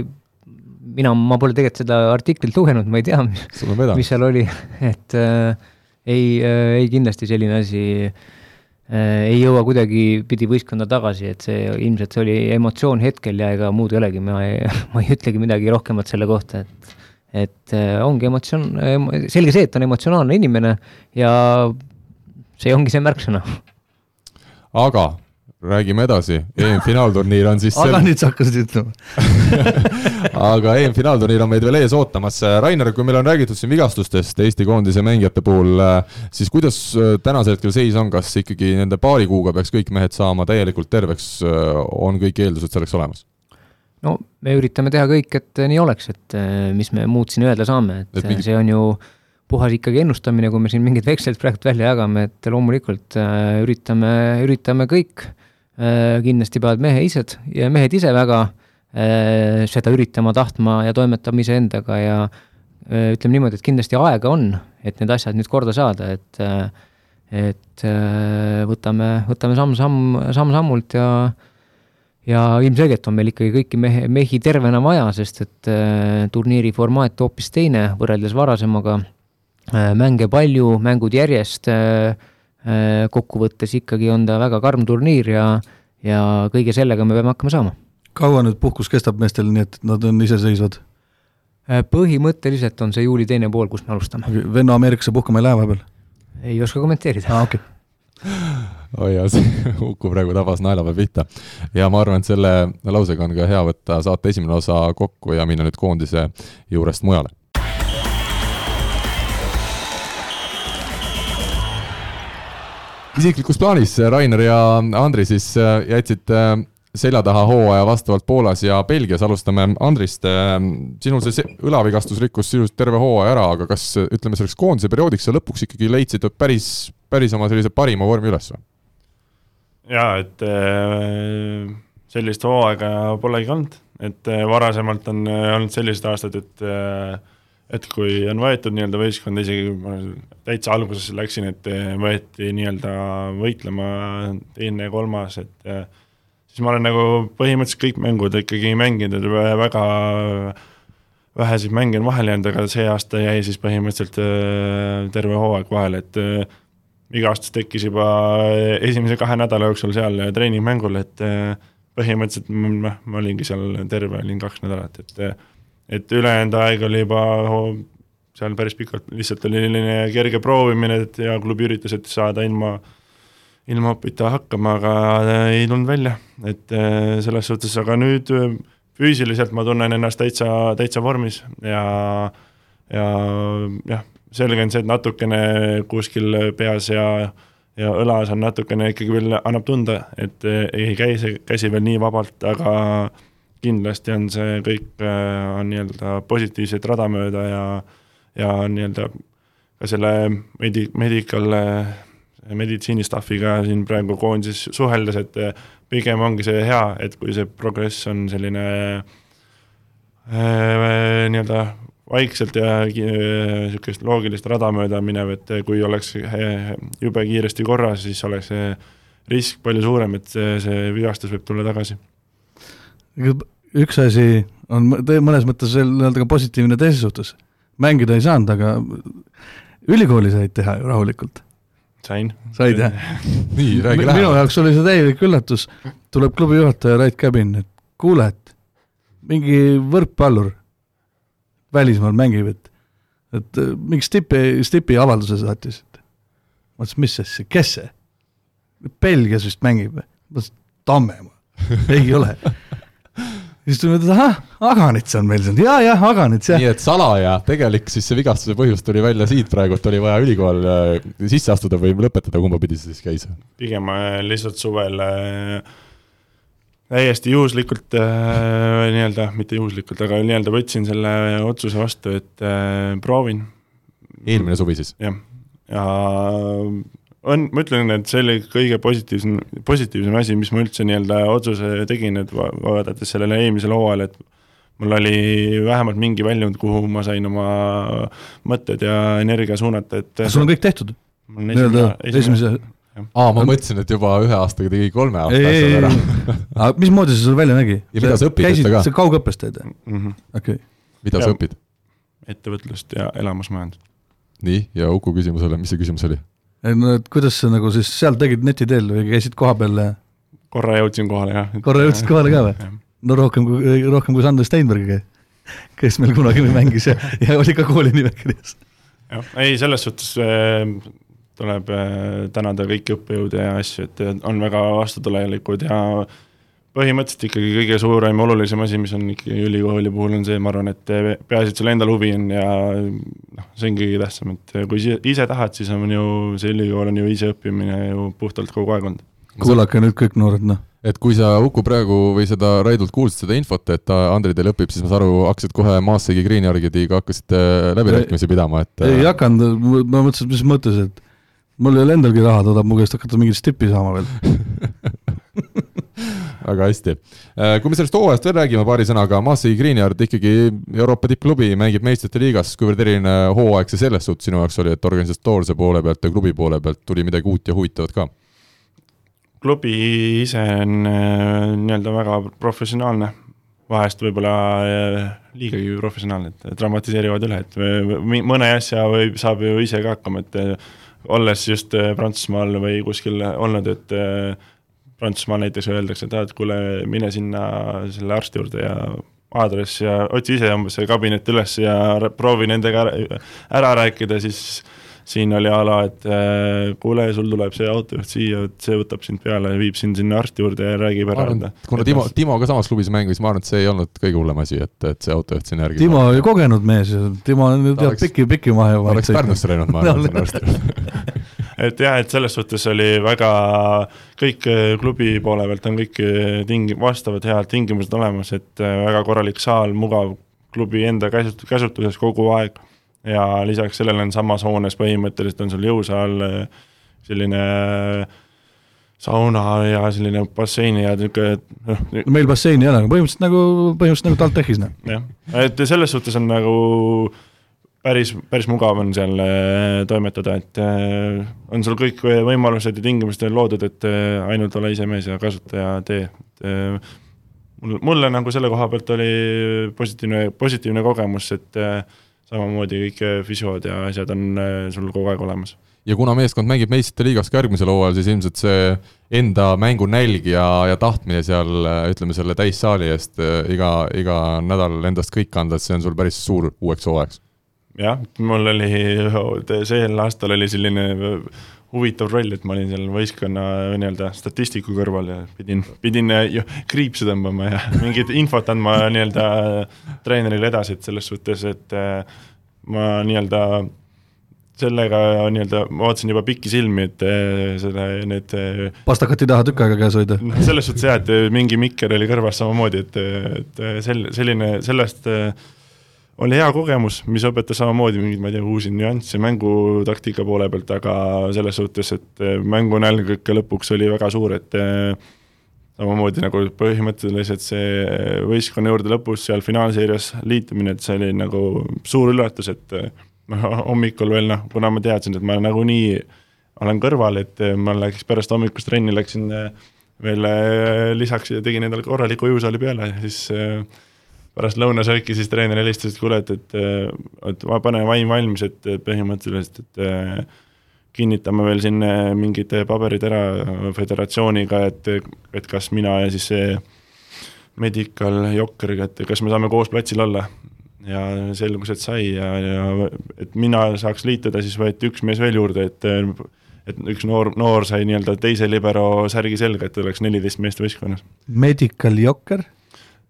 mina, ma pole tegelikult seda artiklit lugenud, ma ei tea, mis. seal oli, (laughs) et äh, ei äh,, ei kindlasti selline asi äh, ei jõua kuidagipidi võistkonda tagasi, et see ilmselt see oli emotsioon hetkel ja ega muud ei olegi, ma ei, (laughs) ma ei ütlegi midagi rohkemat selle kohta, et et äh, ongi emotsioon, selge see, et ta on emotsionaalne inimene ja see ongi see märksõna. aga räägime edasi, EM-finaalturniir on siis (laughs) aga sel- nüüd sa hakkasid ütlema. (laughs) aga EM-finaalturniir on meid veel ees ootamas. Rainer, kui meil on räägitud siin vigastustest Eesti koondise mängijate puhul, siis kuidas äh, tänasel hetkel seis on, kas ikkagi nende paari kuuga peaks kõik mehed saama täielikult terveks, on kõik eeldused selleks olemas? No me üritame teha kõik, et nii oleks, et äh, mis me muud siin öelda saame, Et et mingi- see on ju puhas ikkagi ennustamine, kui me siin mingeid veksleid praegu välja jagame, et loomulikult äh, üritame, üritame kõik äh,, kindlasti peavad mehe ise ja mehed ise väga äh, seda üritama, tahtma ja toimetama iseendaga ja äh, ütleme niimoodi, et kindlasti aega on, et need asjad nüüd korda saada, et äh, et äh, võtame, võtame samm-samm, samm-sammult ja ja ilmselgelt on meil ikkagi kõiki mehe, mehi tervena vaja, sest et äh, turniiri formaat hoopis teine võrreldes varasemaga äh,. mänge palju, mängud järjest äh,, kokkuvõttes ikkagi on ta väga karm turniir ja, ja kõige sellega me peame hakkama saama. kaua nüüd puhkus kestab meestel, nii et nad on iseseisvad? Põhimõtteliselt on see juuli teine pool, kus me alustame. venna Ameerikasse puhkama ei lähe vahepeal? ei oska kommenteerida. aa, okei okay oi jah, see (laughs) Uku praegu tabas naela peal pihta. ja ma arvan, et selle lausega on ka hea võtta saate esimene osa kokku ja minna nüüd koondise juurest mujale. isiklikus plaanis Rainer ja Andri siis äh, jätsid äh, selja taha hooaja vastavalt Poolas ja Belgias, alustame Andrist. Äh, sinul see õlavigastus rikkus sisuliselt terve hooaja ära, aga kas ütleme selleks koondise perioodiks sa lõpuks ikkagi leidsid päris, päris oma sellise parima vormi üles või? jaa, et sellist hooaega polegi olnud, et varasemalt on olnud sellised aastad, et et kui on võetud nii-öelda võistkond, isegi ma täitsa alguses läksin, et võeti nii-öelda võitlema teine ja kolmas, et siis ma olen nagu põhimõtteliselt kõik mängud ikkagi mänginud, väga väheseid mänge on vahele jäänud, aga see aasta jäi siis põhimõtteliselt terve hooaeg vahele, et iga aasta tekkis juba esimese kahe nädala jooksul seal treeningmängul, et põhimõtteliselt noh, ma olingi seal terve, olin kaks nädalat, et et ülejäänud aeg oli juba seal päris pikalt, lihtsalt oli selline kerge proovimine, et ja klubi üritas, et saada ilma, ilma opita hakkama, aga ei tulnud välja, et eh, selles suhtes, aga nüüd füüsiliselt ma tunnen ennast täitsa, täitsa vormis ja ja jah, selge on see, et natukene kuskil peas ja ja õlas on natukene ikkagi veel, annab tunda, et ei käi see käsi veel nii vabalt, aga kindlasti on see kõik, äh, on nii-öelda positiivset rada mööda ja ja nii-öelda ka selle medi-, medical, äh, meditsiinistaffiga siin praegu koondises suheldes, et äh, pigem ongi see hea, et kui see progress on selline äh, nii-öelda vaikselt ja niisugust loogilist rada mööda minev, et kui oleks jube kiiresti korras, siis oleks see risk palju suurem, et see, see vigastus võib tulla tagasi üks asi on mõnes mõttes veel nii-öelda ka positiivne teises suhtes, mängida ei saanud, aga ülikooli said teha ju rahulikult. Sain. said jah? (laughs) nii, räägi lähemalt. minu jaoks oli see täielik üllatus, tuleb klubi juhataja Rait Käbin, et kuule, et mingi võrkpallur välismaal mängib, et et mingi Stipi, Stipi avalduse saatis, et ma ütlesin, mis asja, kes see? Belgias vist mängib või? ma ütlesin, Tamme, ei ole siis tuli, et ahah, Aganits on meil siin, ja, jah, Aganits, jah. nii et salaja, tegelik siis see vigastuse põhjus tuli välja siit praegu, et oli vaja ülikool äh, sisse astuda või lõpetada, kumba pidi see siis käis? pigem äh, lihtsalt suvel äh, täiesti juhuslikult äh, nii-öelda, mitte juhuslikult, aga nii-öelda võtsin selle otsuse vastu, et äh, proovin. eelmine suvi siis? jah, ja, ja on, ma ütlen, et see oli kõige positiivsem, positiivsem asi, mis ma üldse nii-öelda otsuse tegin, et vaadates sellele eelmisele hooajale, et mul oli vähemalt mingi väljund, kuhu ma sain oma mõtted ja energia suunata, et sul on kõik tehtud? nii-öelda esimese aa, ma mõtlesin, et juba ühe aastaga tegi kolme aasta asjad ära. (laughs) aga mismoodi see sul välja nägi? ja mida sa õpid? käisid sa kaugõppes teed mm -hmm.? okei okay.. mida sa õpid? ettevõtlust ja elamusmajandust. nii, ja Uku küsimusele, mis see küsimus oli? No et kuidas sa nagu siis seal tegid neti teel või käisid kohapeal? korra jõudsin kohale, jah. korra jõudsid kohale ka või? no rohkem kui, rohkem kui Sander Steinberg, kes meil kunagi mängis ja, ja oli ka kooli nimekirjas. jah, ei selles suhtes äh, tuleb äh, tänada kõiki õppejõude ja asju, et on väga vastutulelikud ja äh, põhimõtteliselt ikkagi kõige suurem ja olulisem asi, mis on ikkagi ülikooli puhul, on see, ma arvan, et peaasi, et sul endal huvi on ja noh, see on kõige tähtsam, et kui ise, ise tahad, siis on ju, see ülikool on ju iseõppimine ju puhtalt kogu aeg olnud. kuulake nüüd kõik noored, noh. et kui sa Uku praegu või seda Raidult kuulsid seda infot, et Andri teil õpib, siis ma saan aru, hakkasid kohe Maassegi Greenyardiga hakkasite läbirääkimisi pidama, et ei hakanud, ma mõtlesin, mis mõttes, et mul ei ole endalgi raha, ta tahab mu käest hakata mingit stippi saama veel (laughs) väga hästi. kui me sellest hooajast veel räägime paari sõnaga, Massey Greenyard ikkagi Euroopa tippklubi, mängib meistrite liigas, kuivõrd eriline hooaeg see selles suhtes sinu jaoks oli, et organisatoorse poole pealt ja klubi poole pealt tuli midagi uut ja huvitavat ka? klubi ise on äh, nii-öelda väga professionaalne, vahest võib-olla äh, liigagi professionaalne, et dramatiseerivad üle, et mõne asja võib, saab ju ise ka hakkama, et äh, olles just Prantsusmaal või kuskil olnud, et Prantsusmaal näiteks öeldakse, et aa, et kuule, mine sinna selle arsti juurde ja aadress ja otsi ise umbes see kabinet üles ja proovi nendega ära, ära rääkida, siis siin oli a la, et äh, kuule, sul tuleb see autojuht siia, et see võtab sind peale ja viib sind sinna arsti juurde ja räägib ära. kuna Timo, Timo ka samas klubis mängis, ma arvan, et see ei olnud kõige hullem asi, et, et see autojuht sinna järgi Timo oli kogenud mees, Timo on teab piki, piki mahe. oleks Pärnusse läinud, ma arvan, sinna arsti juurde (laughs) et jah, et selles suhtes oli väga, kõik äh, klubi poole pealt on kõik äh, ting-, vastavad head tingimused olemas, et väga korralik saal, mugav, klubi enda käsut-, käsutuses kogu aeg ja lisaks sellele on samas hoones põhimõtteliselt on sul jõusaal, selline sauna ja selline basseini ja niisugune noh. meil basseini ei ole, aga põhimõtteliselt nagu, põhimõtteliselt nagu TalTechis, noh. jah, et selles suhtes on nagu päris, päris mugav on seal äh, toimetada, et äh, on sul kõik võimalused ja tingimused loodud, et äh, ainult ole ise mees ja kasuta ja tee, mul, mulle nagu selle koha pealt oli positiivne, positiivne kogemus, et samamoodi kõik äh, füsiood ja asjad on äh, sul kogu aeg olemas. ja kuna meeskond mängib meistrite liigas ka järgmisel hooajal, siis ilmselt see enda mängunälg ja, ja tahtmine seal äh, ütleme, selle täissaali eest iga, iga nädal endast kõik anda, et see on sul päris suur uueks hooajaks. Jah, mul oli, sel aastal oli selline huvitav roll, et ma olin seal võistkonna nii-öelda statistiku kõrval ja pidin, pidin kriipsu tõmbama ja (laughs) mingit infot andma nii-öelda treenerile edasi, et selles suhtes, et äh, ma nii-öelda sellega nii-öelda, ma vaatasin juba pikki silmi, et äh, selle, need äh, pastakat ei taha tükk aega käes hoida? noh, selles suhtes jah, et mingi mikker oli kõrvas samamoodi, et, et sel-, selline, sellest äh, oli hea kogemus, mis õpetas samamoodi mingeid, ma ei tea, uusi nüansse mängutaktika poole pealt, aga selles suhtes, et eh, mängunälg ikka lõpuks oli väga suur, et eh, samamoodi nagu põhimõtteliselt see võistkonna juurde lõpus seal finaalseerias liitumine, et see oli nagu suur üllatus, et noh, (laughs) hommikul veel noh, kuna ma teadsin, et ma nagunii olen kõrval, et ma läks pärast hommikust trenni läksin veel lisaks ja tegin endale korraliku jõusaali peale siis äh, pärast lõunasööki siis treener helistas, et kuule, et, et, et pane vaim valmis, et põhimõtteliselt, et kinnitame veel siin mingid paberid ära föderatsiooniga, et, et kas mina ja siis see Medical Jokkeriga, et kas me saame koos platsil olla. ja selgus, et sai ja, ja et mina saaks liituda, siis võeti üks mees veel juurde, et et üks noor, noor sai nii-öelda teise libero särgi selga, et oleks neliteist meest võistkonnas. Medical Jokker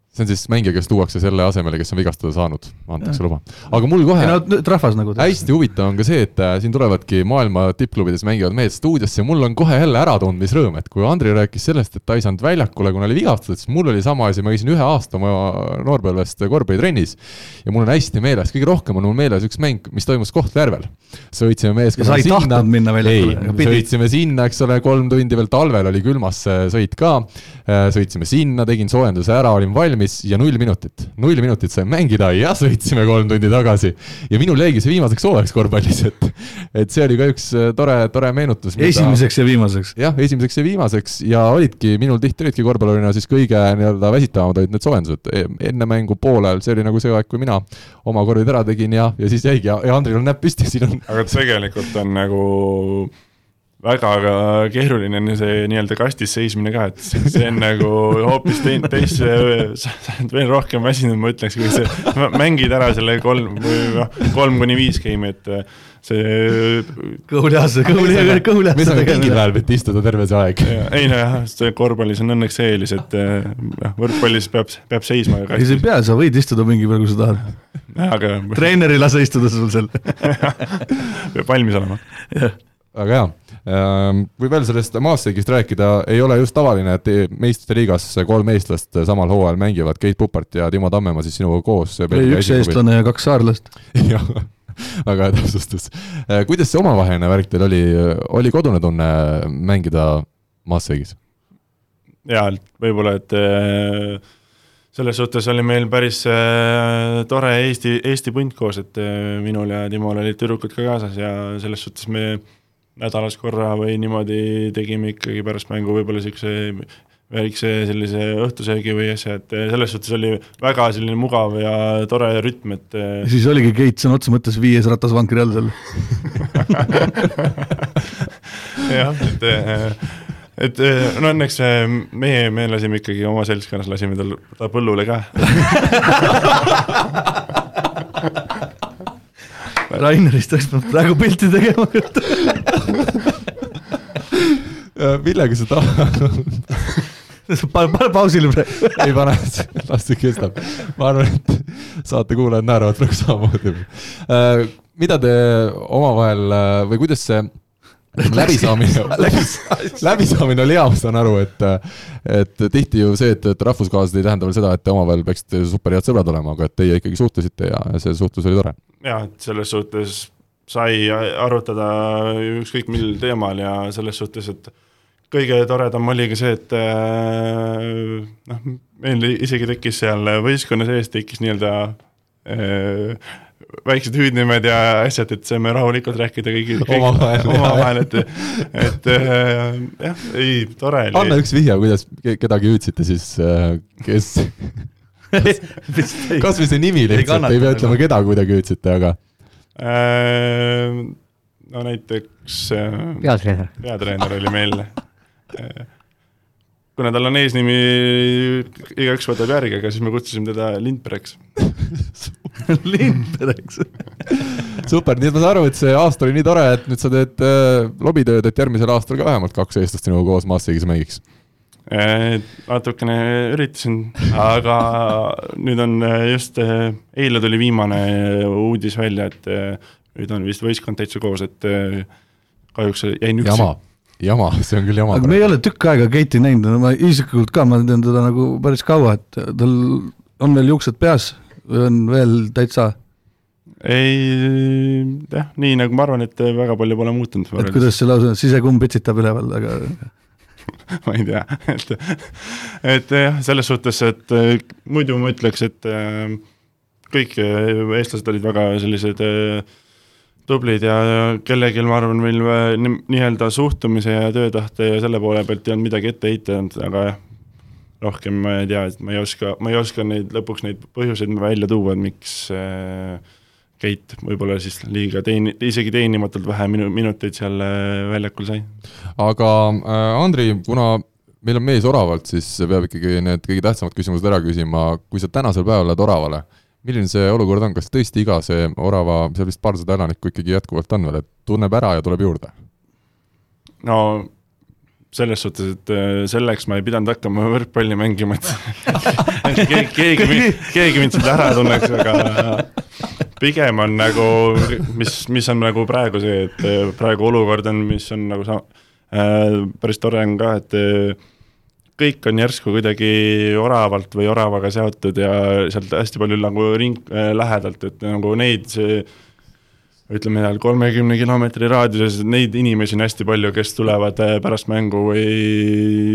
see on siis mängija, kes tuuakse selle asemele, kes on vigastada saanud, antakse luba. aga mul kohe no, trahvas nagu hästi huvitav on ka see, et äh, siin tulevadki maailma tippklubides mängivad mehed stuudiosse. Ja mul on kohe jälle äratundmisrõõm, et kui Andri rääkis sellest, et ta ei saanud väljakule, kuna oli vigastatud, siis mul oli sama asi, ma käisin ühe aasta oma noorpõlvest korvpallitrennis ja mul on hästi meeles, kõige rohkem on mul meeles üks mäng, mis toimus Kohtla-Järvel. sõitsime meeskonnaga sinna, ei, sõitsime sinna, eks ole, kolm tundi veel. Talvel oli külmas sõit ka, äh, sõitsime sinna, tegin soojenduse ära, olin valmis, valmis ja null minutit. null minutit sain mängida ja sõitsime kolm tundi tagasi. ja minul jäigi see viimaseks hooajaks korvpallis, et, et see oli ka üks äh, tore, tore meenutus. esimeseks ja viimaseks. jah, esimeseks ja viimaseks ja olidki, minul tihti olidki korvpallurina siis kõige nii-öelda väsitavamad olid need soojendused. E, enne mängu poolel, see oli nagu see aeg, kui mina oma korvid ära tegin ja, ja siis jäigi ja, ja Andril on näpp püsti, siin on. aga tegelikult on nagu väga keeruline on see nii-öelda kastis seismine ka, et see on nagu hoopis teine, teist, sa oled veel rohkem väsinud, ma ütleks, kui sa mängid ära selle kolm või noh, kolm kuni viis game'i, et see kõhulihasse, kõhulihasse, kõhulihasse me saame pingi peal võtta istuda terve see aeg. ei nojah, see korvpallis on õnneks see eelis, et noh, võrkpallis peab, peab seisma. ei, sa ei pea, sa võid istuda pingi peal, kui sa tahad. aga treener ei lase istuda sul seal (laughs) peab valmis olema. jah väga hea. Kui veel sellest Maastrichtist rääkida, ei ole just tavaline, et meistrite liigas kolm eestlast samal hooajal mängivad, Keit Pupart ja Timo Tammemaa siis sinuga koos. ei, üks eestlane ja kaks saarlast. (laughs) jah, väga hea täpsustus. kuidas see omavaheline värk teil oli, oli kodune tunne mängida Maastrichtis? jaa, võib-olla, et äh, selles suhtes oli meil päris tore Eesti, Eesti punt koos, et minul ja Timol olid tüdrukud ka kaasas ja selles suhtes me nädalas korra või niimoodi tegime ikkagi pärast mängu võib-olla niisuguse väikse sellise õhtusöögi või asja, et selles suhtes oli väga selline mugav ja tore rütm, et ja siis oligi Keit sõna otseses mõttes viies ratasvankri all seal. (laughs) Jah, et et eh, no õnneks eh, meie, me lasime ikkagi oma seltskonnas, lasime tal, ta põllule ka (laughs) (laughs) Rainerist oleks pidanud praegu pilti tegema (laughs) millega sa tahad (laughs) pane, pane pausile praegu. ei pane, las see kestab. ma arvan, et saatekuulajad naeravad praegu samamoodi. Äh, mida te omavahel äh, või kuidas see läbisaamine, läbi, läbisaamine oli hea, ma saan aru, et et tihti ju see, et, et rahvuskaaslased ei tähenda veel seda, et te omavahel peaksite super head sõbrad olema, aga et teie ikkagi suhtlesite ja see suhtlus oli tore. Jaa, et selles suhtes sai arutada ükskõik mil teemal ja selles suhtes, et kõige toredam oli ka see, et noh, meil isegi tekkis seal võistkonna sees tekkis nii-öelda väiksed hüüdnimed ja asjad, et saame rahulikult rääkida kõigi omavahel, omavahel, et, et äh, jah, ei, tore oli. anna üks vihje, kuidas kedagi hüüdsite siis, äh, (laughs) kes kasvõi see nimi lihtsalt, ei pea ütlema, keda kuidagi hüüdsite, aga äh,. no näiteks äh, peatreener. peatreener oli meil kuna tal on eesnimi, igaüks võtab järgi, aga siis me kutsusime teda Lindbergs (laughs) Lindbergs super, nii et ma saan aru, et see aasta oli nii tore, et nüüd sa teed äh, lobitööd, et järgmisel aastal ka vähemalt kaks eestlast sinuga koos Maastrichtis mängiks. Natukene üritasin, aga nüüd on äh, just äh,, eile tuli viimane uudis välja, et äh, nüüd on vist võistkond täitsa koos, et äh, kahjuks jäin üksi. jama jama, see on küll jama. aga me ei ole tükk aega Keiti näinud, ma isiklikult ka, ma tean teda nagu päris kaua, et tal on veel juuksed peas või on veel täitsa? ei, jah, nii nagu ma arvan, et väga palju pole muutunud. et kuidas see lause, sisekumm pitsitab üleval, aga (laughs) ma ei tea, et, et jah, selles suhtes, et muidu ma ütleks, et kõik eestlased olid väga sellised äh, tublid ja kellelgi, ma arvan, meil nii-öelda suhtumise ja töötahte ja selle poole pealt ei olnud midagi ette heitanud, aga jah, rohkem ma ei tea, et ma ei oska, ma ei oska neid lõpuks neid põhjuseid välja tuua, et miks äh, Keit võib-olla siis liiga teeni-, isegi teenimatult vähe minu-, minuteid seal äh, väljakul sai. aga äh, Andri, kuna meil on mees oravalt, siis peab ikkagi need kõige tähtsamad küsimused ära küsima, kui sa tänasel päeval lähed oravale milline see olukord on, kas tõesti iga see Orava, seal vist paarsada elanikku ikkagi jätkuvalt on veel, et tunneb ära ja tuleb juurde? no selles suhtes, et äh, selleks ma ei pidanud hakkama võrkpalli mängima, et (laughs) keegi, keegi, keegi mind sealt ära tunneks, aga pigem on nagu, mis, mis on nagu praegu see, et äh, praegu olukord on, mis on nagu sa-, äh, päris tore on ka, et kõik on järsku kuidagi oravalt või oravaga seotud ja sealt hästi palju nagu ring äh, lähedalt, et nagu neid see ütleme seal kolmekümne kilomeetri raadiuses neid inimesi on hästi palju, kes tulevad äh, pärast mängu või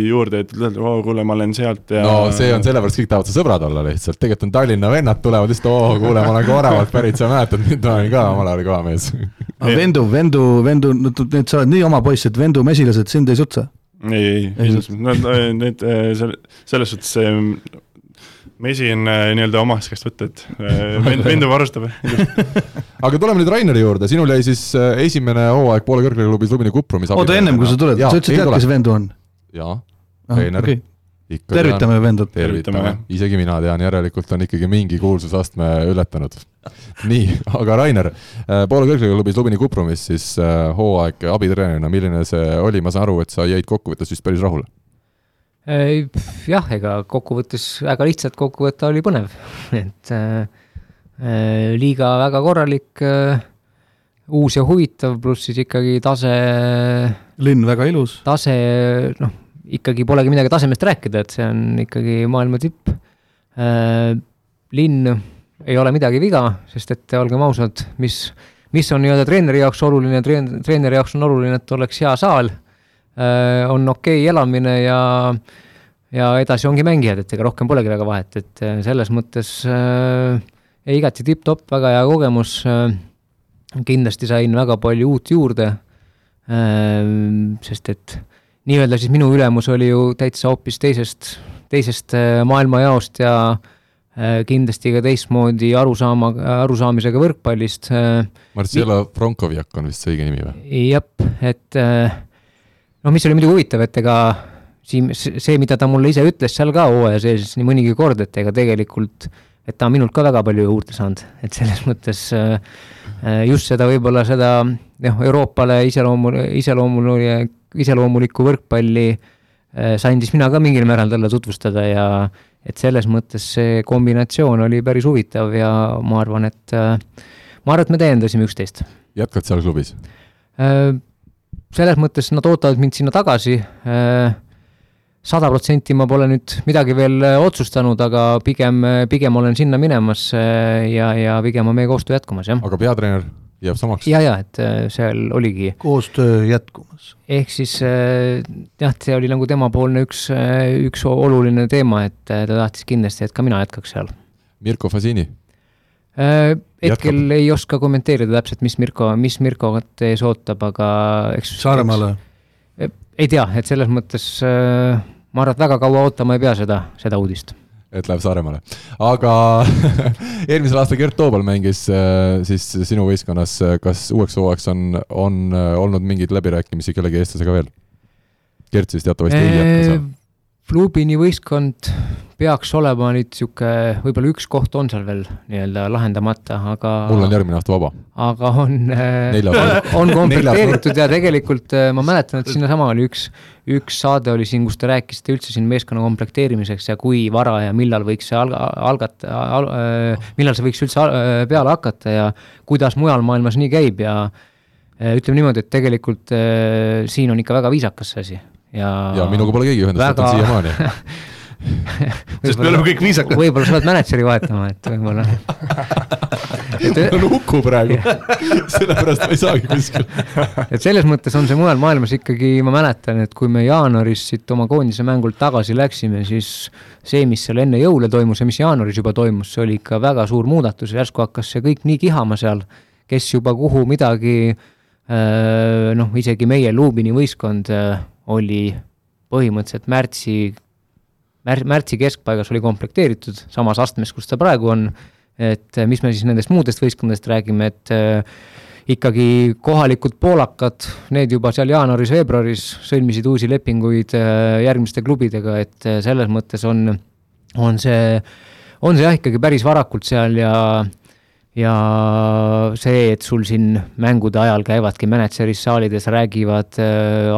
juurde, et ütlevad, oo kuule, ma olen sealt ja no see on sellepärast, kõik tahavad su sõbrad olla lihtsalt, tegelikult on Tallinna vennad tulevad lihtsalt, oo kuule, ma olen ka Oravalt pärit, sa mäletad mind, ma olin ka omal ajal kõva mees. Aga Vendu, Vendu, Vendu, nüüd sa oled nii oma poiss, et Vendu mesilased sind ei sutsa? Ei, ei, selles mõttes, nad, need, selle, selles suhtes see mesi on äh, nii-öelda omast käest võtta, et Vendu varustab aga tuleme nüüd Raineri juurde, sinul jäi siis äh, esimene hooaeg poole kõrgklubis Lubini Kuprumis. oota, ennem kui sa tuled, sa ütlesid, tead, kes Vendu on? jaa, Reiner okay tervitame Vendut. tervitame, isegi mina tean, järelikult on ikkagi mingi kuulsusastme ületanud. (laughs) nii, aga Rainer, äh, Poola kõrgklubis Lubini Kuprumis siis hooaeg abitreenerina, milline see oli, ma saan aru, et sa jäid kokkuvõttes vist päris rahule? Jah, ega kokkuvõttes väga lihtsalt kokku võtta oli põnev, (laughs) et äh, äh, liiga väga korralik äh,, uus ja huvitav, pluss siis ikkagi tase, linn väga ilus. tase, noh, ikkagi polegi midagi tasemest rääkida, et see on ikkagi maailma tipp. linn ei ole midagi viga, sest et olgem ausad, mis, mis on nii-öelda treeneri jaoks oluline, treen-, treeneri jaoks on oluline, et oleks hea saal, on okei okay elamine ja ja edasi ongi mängijad, et ega rohkem polegi väga vahet, et selles mõttes äh, igati tipp-topp, väga hea kogemus äh,, kindlasti sain väga palju uut juurde äh,, sest et nii-öelda siis minu ülemus oli ju täitsa hoopis teisest, teisest äh, maailmajaost ja äh, kindlasti ka teistmoodi arusaama, arusaamisega võrkpallist äh,. Marcelo Frankovjak on vist see õige nimi või? jah, et äh, noh, mis oli muidugi huvitav, et ega siin see, mida ta mulle ise ütles seal ka hooaja sees nii mõnigi kord, et ega tegelikult, et ta on minult ka väga palju juurde saanud, et selles mõttes äh, äh, just seda võib-olla seda noh, Euroopale iseloomu, iseloomul-, iseloomulikku võrkpalli äh, sain siis mina ka mingil määral talle tutvustada ja et selles mõttes see kombinatsioon oli päris huvitav ja ma arvan, et ma arvan, et me täiendasime üksteist. jätkad seal klubis? Selles mõttes nad ootavad mind sinna tagasi sada protsenti ma pole nüüd midagi veel äh, otsustanud, aga pigem, äh, pigem olen sinna minemas äh, ja, ja pigem on meie koostöö jätkumas, jah. aga peatreener jääb samaks? ja, ja et seal oligi. koostöö jätkumas. ehk siis jah, see oli nagu temapoolne üks, üks oluline teema, et ta tahtis kindlasti, et ka mina jätkaks seal. Mirko Fasini? Hetkel Jätkab. ei oska kommenteerida täpselt, mis Mirko, mis Mirkot ees ootab, aga eks Saaremaale? ei tea, et selles mõttes äh, ma arvan, et väga kaua ootama ei pea seda, seda uudist et läheb Saaremaale. aga (laughs) eelmisel aastal Gert Toobal mängis äh, siis sinu võistkonnas, kas uueks hooajaks on, on äh, olnud mingeid läbirääkimisi kellegi eestlasega veel? Gert siis teatavasti ei jätka seal. Flubini võistkond peaks olema nüüd niisugune, võib-olla üks koht on seal veel nii-öelda lahendamata, aga mul on järgmine aasta vaba. aga on, äh, on (laughs) komplekteeritud ja tegelikult äh, ma mäletan, et sinnasama oli üks, üks saade oli siin, kus te rääkisite üldse siin meeskonna komplekteerimiseks ja kui vara ja millal võiks see alga-, algata al,, äh, millal see võiks üldse peale hakata ja kuidas mujal maailmas nii käib ja ütleme niimoodi, et tegelikult siin on ikka väga viisakas see asi ja ja minuga pole keegi ühendust võtnud väga... siiamaani. (laughs) Sest me oleme kõik viisakad. võib-olla sa pead mänedžeri vahetama, et võib-olla. (laughs) Mul on Uku praegu. (laughs) Sellepärast ma ei saagi kuskil et selles mõttes on see mujal maailmas ikkagi, ma mäletan, et kui me jaanuaris siit oma koondise mängult tagasi läksime, siis see, mis seal enne jõule toimus ja mis jaanuaris juba toimus, see oli ikka väga suur muudatus, järsku hakkas see kõik nii kihama seal, kes juba kuhu midagi äh, noh, isegi meie Lubini võistkond äh, oli põhimõtteliselt märtsi mär-, märtsi keskpaigas oli komplekteeritud samas astmes, kus ta praegu on, et mis me siis nendest muudest võistkondadest räägime, et äh, ikkagi kohalikud poolakad, need juba seal jaanuaris-veebruaris sõlmisid uusi lepinguid äh, järgmiste klubidega, et äh, selles mõttes on, on see, on see jah, ikkagi päris varakult seal ja ja see, et sul siin mängude ajal käivadki mänedžeris saalides, räägivad,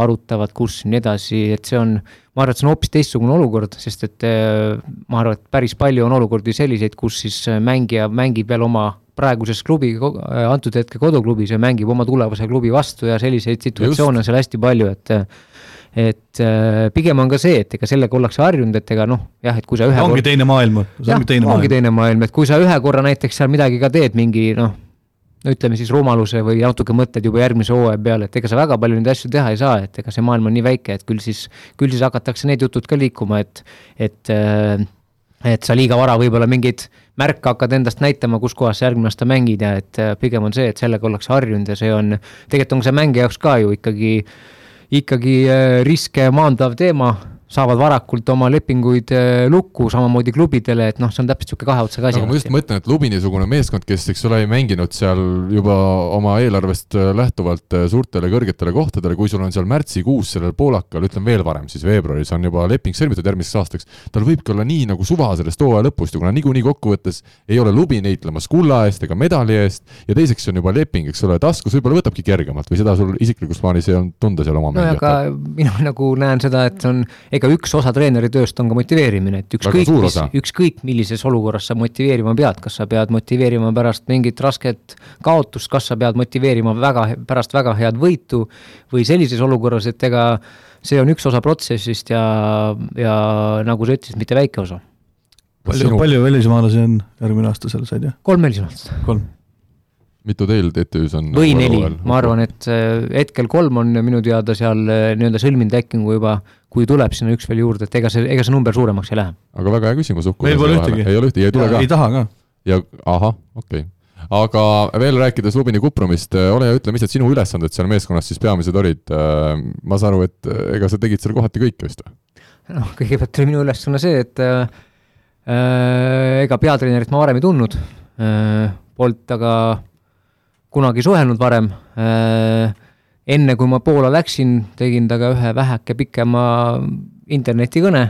arutavad, kus ja nii edasi, et see on ma arvan, et see on hoopis teistsugune olukord, sest et äh, ma arvan, et päris palju on olukordi selliseid, kus siis äh, mängija mängib veel oma praeguses klubi, äh, antud hetke koduklubis ja mängib oma tulevase klubi vastu ja selliseid situatsioone on seal hästi palju, et et pigem on ka see, et ega sellega ollakse harjunud, et ega noh, jah, et kui sa ühe ongi kord... teine maailm, see ongi teine maailm. ongi teine maailm, et kui sa ühe korra näiteks seal midagi ka teed, mingi noh, no ütleme siis rumaluse või natuke mõtted juba järgmise hooaja peale, et ega sa väga palju neid asju teha ei saa, et ega see maailm on nii väike, et küll siis, küll siis hakatakse need jutud ka liikuma, et, et äh, et sa liiga vara võib-olla mingeid märke hakkad endast näitama, kus kohas sa järgmine aasta mängid ja et äh, pigem on see, et sellega ollakse harjunud ja see on, tegelikult on see mängija jaoks ka ju ikkagi, ikkagi äh, riske maandav teema saavad varakult oma lepinguid äh, lukku, samamoodi klubidele, et noh, see on täpselt niisugune kahe otsaga asi. aga ma just mõtlen, et Lubini-sugune meeskond, kes, eks ole, ei mänginud seal juba oma eelarvest äh, lähtuvalt äh, suurtele kõrgetele kohtadele, kui sul on seal märtsikuus sellel poolakal, ütleme veel varem, siis veebruaris on juba leping sõlmitud järgmiseks aastaks, tal võibki olla nii nagu suva sellest hooaja lõpust ja kuna niikuinii kokkuvõttes ei ole Lubin heitlemas kulla eest ega medali eest ja teiseks on juba leping, eks ole, taskus, võib-olla võtabki kergemalt või seda sul isiklikus plaanis ei olnud tunda seal oma no aga mina nagu näen seda, et on ega üks osa treeneri tööst on ka motiveerimine, et ükskõik, mis, ükskõik millises olukorras sa motiveerima pead, kas sa pead motiveerima pärast mingit rasket kaotust, kas sa pead motiveerima väga, pärast väga head võitu või sellises olukorras, et ega see on üks osa protsessist ja, ja nagu sa ütlesid, mitte väike osa. palju palju välismaalasi on järgmine aasta seal, said jah? kolm välismaalast. kolm mitu teil TTÜ-s on? või neli, ma arvan, et äh, hetkel kolm on minu teada seal äh, nii-öelda sõlminud lepingu juba, kui tuleb sinna üks veel juurde, et ega see, ega see number suuremaks ei lähe. aga väga hea küsimus Uku. meil pole ühtegi. ei ole ühtegi, ei tule ka? ei taha ka. ja ahah, okei okay aga veel rääkides Lubini Kuprumist, äh, ole hea, ütle, mis need sinu ülesanded seal meeskonnas siis peamised olid? ma saan aru, et ega sa tegid seal kohati kõike vist või? noh, kõigepealt oli minu ülesanne see, et äh, ega peatreenerit ma varem ei tundnud äh,, polnud aga kunagi suhelnud varem. Äh, enne kui ma Poola läksin, tegin temaga ühe väheke pikema internetikõne.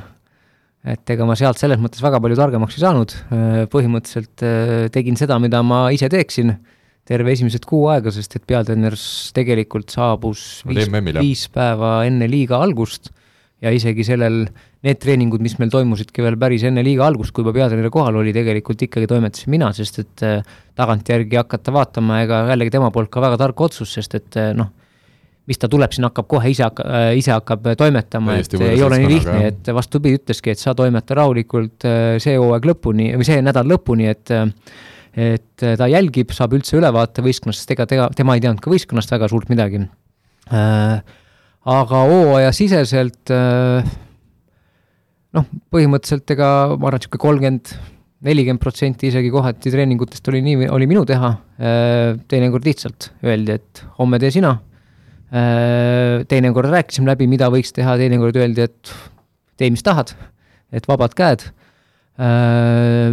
et ega ma sealt selles mõttes väga palju targemaks ei saanud. Äh, põhimõtteliselt äh, tegin seda, mida ma ise teeksin terve esimesed kuu aega, sest et peatreener tegelikult saabus viis, viis päeva enne liiga algust ja isegi sellel, need treeningud, mis meil toimusidki veel päris enne liiga algust, kui juba peatreener kohal oli, tegelikult ikkagi toimetasin mina, sest et äh, tagantjärgi hakata vaatama, ega jällegi tema poolt ka väga tark otsus, sest et noh, mis ta tuleb, siin hakkab kohe ise hakka-, äh, ise hakkab toimetama, et ei ole nii lihtne, et vastupidi, ütleski, et sa toimeta rahulikult see hooaeg lõpuni või see nädal lõpuni, et et ta jälgib, saab üldse ülevaate võistkonnast, sest ega tega, tema ei teadnud ka võistkonnast väga suurt midagi. Äh, aga hooajasiseselt äh, noh, põhimõtteliselt ega ma arvan, et niisugune kolmkümmend, nelikümmend protsenti isegi kohati treeningutest oli nii, oli minu teha, äh, teinekord lihtsalt öeldi, et homme tee sina, äh, teinekord rääkisime läbi, mida võiks teha, teinekord öeldi, et tee, mis tahad, et vabad käed,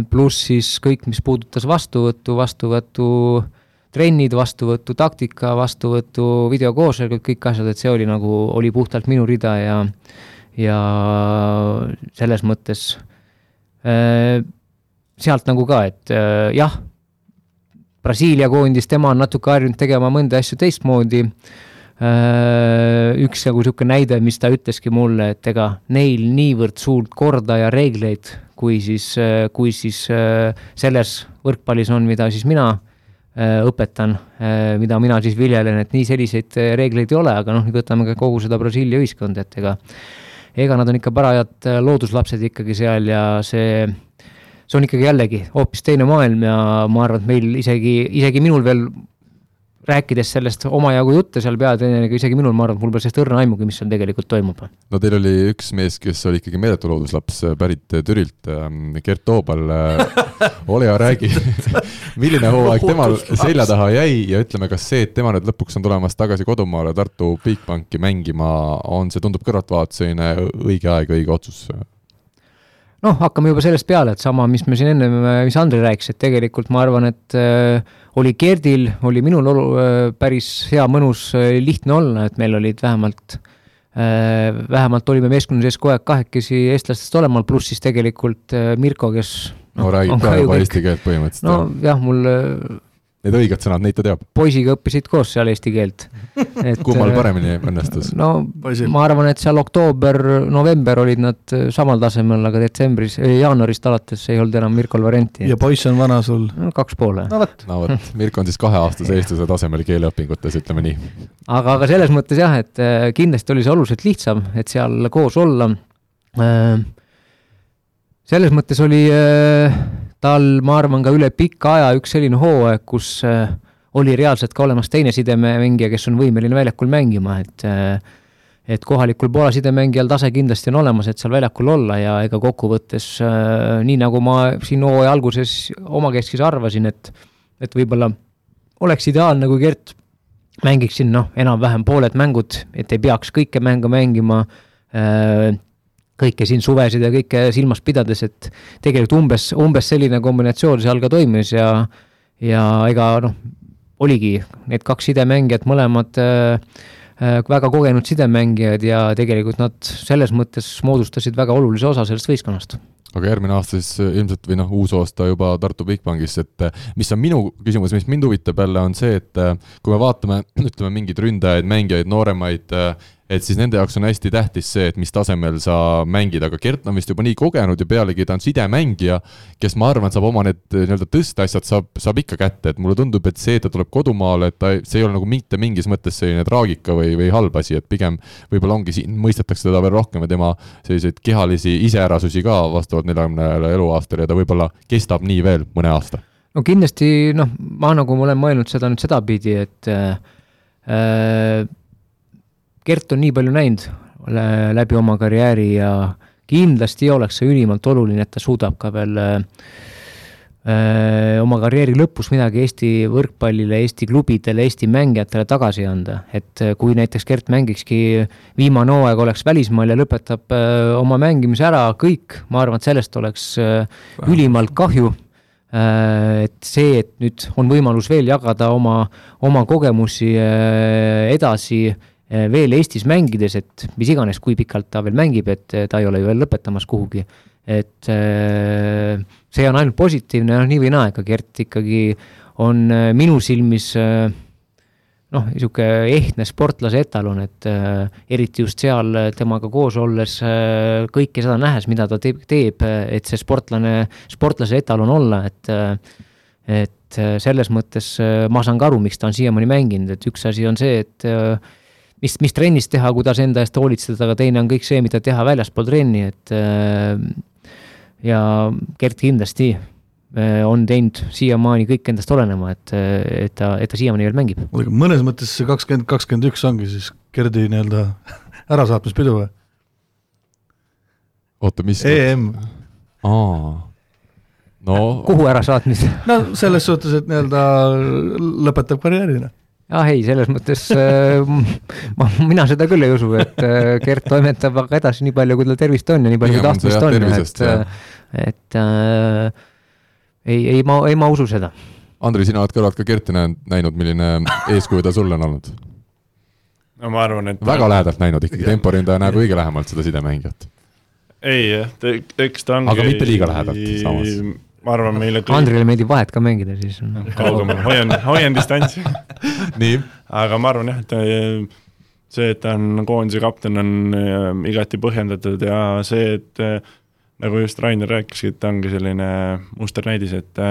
pluss siis kõik, mis puudutas vastuvõttu, vastuvõtu äh, trennid, vastuvõtu taktika, vastuvõtu videokoosolekud, kõik asjad, et see oli nagu, oli puhtalt minu rida ja ja selles mõttes äh, sealt nagu ka, et äh, jah, Brasiilia koondis, tema on natuke harjunud tegema mõnda asju teistmoodi. äh,, üks nagu niisugune näide, mis ta ütleski mulle, et ega neil niivõrd suurt korda ja reegleid, kui siis, äh, kui siis äh, selles võrkpallis on, mida siis mina äh, Äh, õpetan, äh, mida mina siis viljelen, et nii selliseid äh, reegleid ei ole, aga noh, nüüd võtame ka kogu seda Brasiilia ühiskonda, et ega ega nad on ikka parajad looduslapsed ikkagi seal ja see, see on ikkagi jällegi hoopis teine maailm ja ma arvan, et meil isegi, isegi minul veel rääkides sellest omajagu jutte seal peatreeneriga, isegi minul, ma arvan, mul pole sellest õrna aimugi, mis seal tegelikult toimub. no teil oli üks mees, kes oli ikkagi meeletu looduslaps, pärit Türilt, ähm, Gert Toobal. Äh, ole hea, räägi (laughs) milline hooaeg temal selja taha jäi ja ütleme, kas see, et tema nüüd lõpuks on tulemas tagasi kodumaale Tartu Bigbanki mängima, on see, tundub kõrvaltvaatusena õige aeg, õige otsus? noh, hakkame juba sellest peale, et sama, mis me siin enne, mis Andrei rääkis, et tegelikult ma arvan, et äh, oli Gerdil, oli minul olu, äh, päris hea, mõnus, äh, lihtne olla, et meil olid vähemalt äh, vähemalt olime meeskonna sees kogu aeg kahekesi eestlastest olemal, pluss siis tegelikult Mirko, kes no, no räägib juba eesti keelt põhimõtteliselt. nojah, mul Need õiged sõnad, neid ta teab. poisiga õppisid koos seal eesti keelt (laughs) kummal äh, paremini õnnestus? no Poisil. ma arvan, et seal oktoober, november olid nad äh, samal tasemel, aga detsembris, jaanuarist alates ei olnud enam Mirkol varianti. ja poiss on vana sul? no kaks poole. no vot no vot, Mirko on siis kaheaastase (laughs) eestlase tasemel keeleõpingutes, ütleme nii. aga, aga selles mõttes jah, et äh, kindlasti oli see oluliselt lihtsam, et seal koos olla. selles mõttes oli tal, ma arvan, ka üle pika aja üks selline hooaeg, kus äh, oli reaalselt ka olemas teine sidemängija, kes on võimeline väljakul mängima, et äh, et kohalikul Poola sidemängijal tase kindlasti on olemas, et seal väljakul olla ja ega kokkuvõttes äh, nii, nagu ma siin hooaja alguses omakeskis arvasin, et et võib-olla oleks ideaalne, kui Gert mängiks siin noh, enam-vähem pooled mängud, et ei peaks kõike mänge mängima äh,, kõike siin suvesid ja kõike silmas pidades, et tegelikult umbes, umbes selline kombinatsioon seal ka toimis ja ja ega noh, oligi need kaks sidemängijat, mõlemad äh, äh, väga kogenud sidemängijad ja tegelikult nad selles mõttes moodustasid väga olulise osa sellest võistkonnast. Aga järgmine aasta siis äh, ilmselt või noh, uus aasta juba Tartu Bigbankis, et äh, mis on minu küsimus, mis mind huvitab jälle, on see, et kui me vaatame, (clears throat) ütleme mingeid ründajaid, mängijaid, nooremaid et siis nende jaoks on hästi tähtis see, et mis tasemel sa mängid, aga Gert on vist juba nii kogenud ja pealegi ta on sidemängija, kes ma arvan, saab oma need nii-öelda tõsteasjad saab, saab ikka kätte, et mulle tundub, et see, et ta tuleb kodumaale, et ta, see ei ole nagu mitte mingis mõttes selline traagika või, või halb asi, et pigem võib-olla ongi siin, mõistetakse teda veel rohkem ja tema selliseid kehalisi iseärasusi ka vastavalt neljakümnele eluaastale ja ta võib-olla kestab nii veel mõne aasta. No kindlasti noh, ma nagu olen mõelnud seda nüüd sedapidi, et äh, Gert on nii palju näinud läbi oma karjääri ja kindlasti oleks see ülimalt oluline, et ta suudab ka veel öö, oma karjääri lõpus midagi Eesti võrkpallile, Eesti klubidele, Eesti mängijatele tagasi anda. et kui näiteks Gert mängikski, viimane hooaeg oleks välismaal ja lõpetab öö, oma mängimise ära, kõik, ma arvan, et sellest oleks öö, ülimalt kahju et see, et nüüd on võimalus veel jagada oma, oma kogemusi edasi veel Eestis mängides, et mis iganes, kui pikalt ta veel mängib, et eh, ta ei ole ju veel lõpetamas kuhugi. et eh, see on ainult positiivne, noh nii või naa, ega Gert ikkagi on minu silmis noh, niisugune ehtne sportlase etalon, et eriti just seal temaga koos olles, kõike seda nähes, mida ta teeb, teeb, et see sportlane, sportlase etalon olla, et et selles mõttes ma saan ka aru, miks ta on siiamaani mänginud, et üks asi on see, et mis, mis trennis teha, kuidas enda eest hoolitseda, aga teine on kõik see, mida teha väljaspool trenni, et äh, ja Gert kindlasti äh, on teinud siiamaani kõik endast olenema, et, et ta, et ta siiamaani veel mängib. mõnes mõttes see kakskümmend, kakskümmend üks ongi siis Gerdi nii-öelda (laughs) ärasaatmispidu või? oota, mis? EM. aa no kuhu ärasaatmine no selles suhtes, et nii-öelda lõpetab karjääri, noh ah ei, selles mõttes äh, (laughs) ma, mina seda küll ei usu, et äh, Gert toimetab aga edasi nii palju, kui tal tervist on ja nii palju, kui tahtmist on, et, et äh, ei, ei ma, ei ma usu seda. Andri, sina oled kõrvalt ka Gerti näinud, milline eeskuju ta sulle on olnud? no ma arvan, et väga lähedalt näinud ikkagi, temporündaja näeb õige lähemalt seda sidemängijat. ei jah, eks ta ongi aga mitte liiga lähedalt samas ma arvan, meile kõik... Andrile meeldib vahet ka mängida, siis kaugemal, hoian, hoian distantsi (laughs) nii. aga ma arvan jah, et äh, see, et ta on koondise kapten, on äh, igati põhjendatud ja see, et äh, nagu just Rainer rääkiski, et ta ongi selline musternäidis, et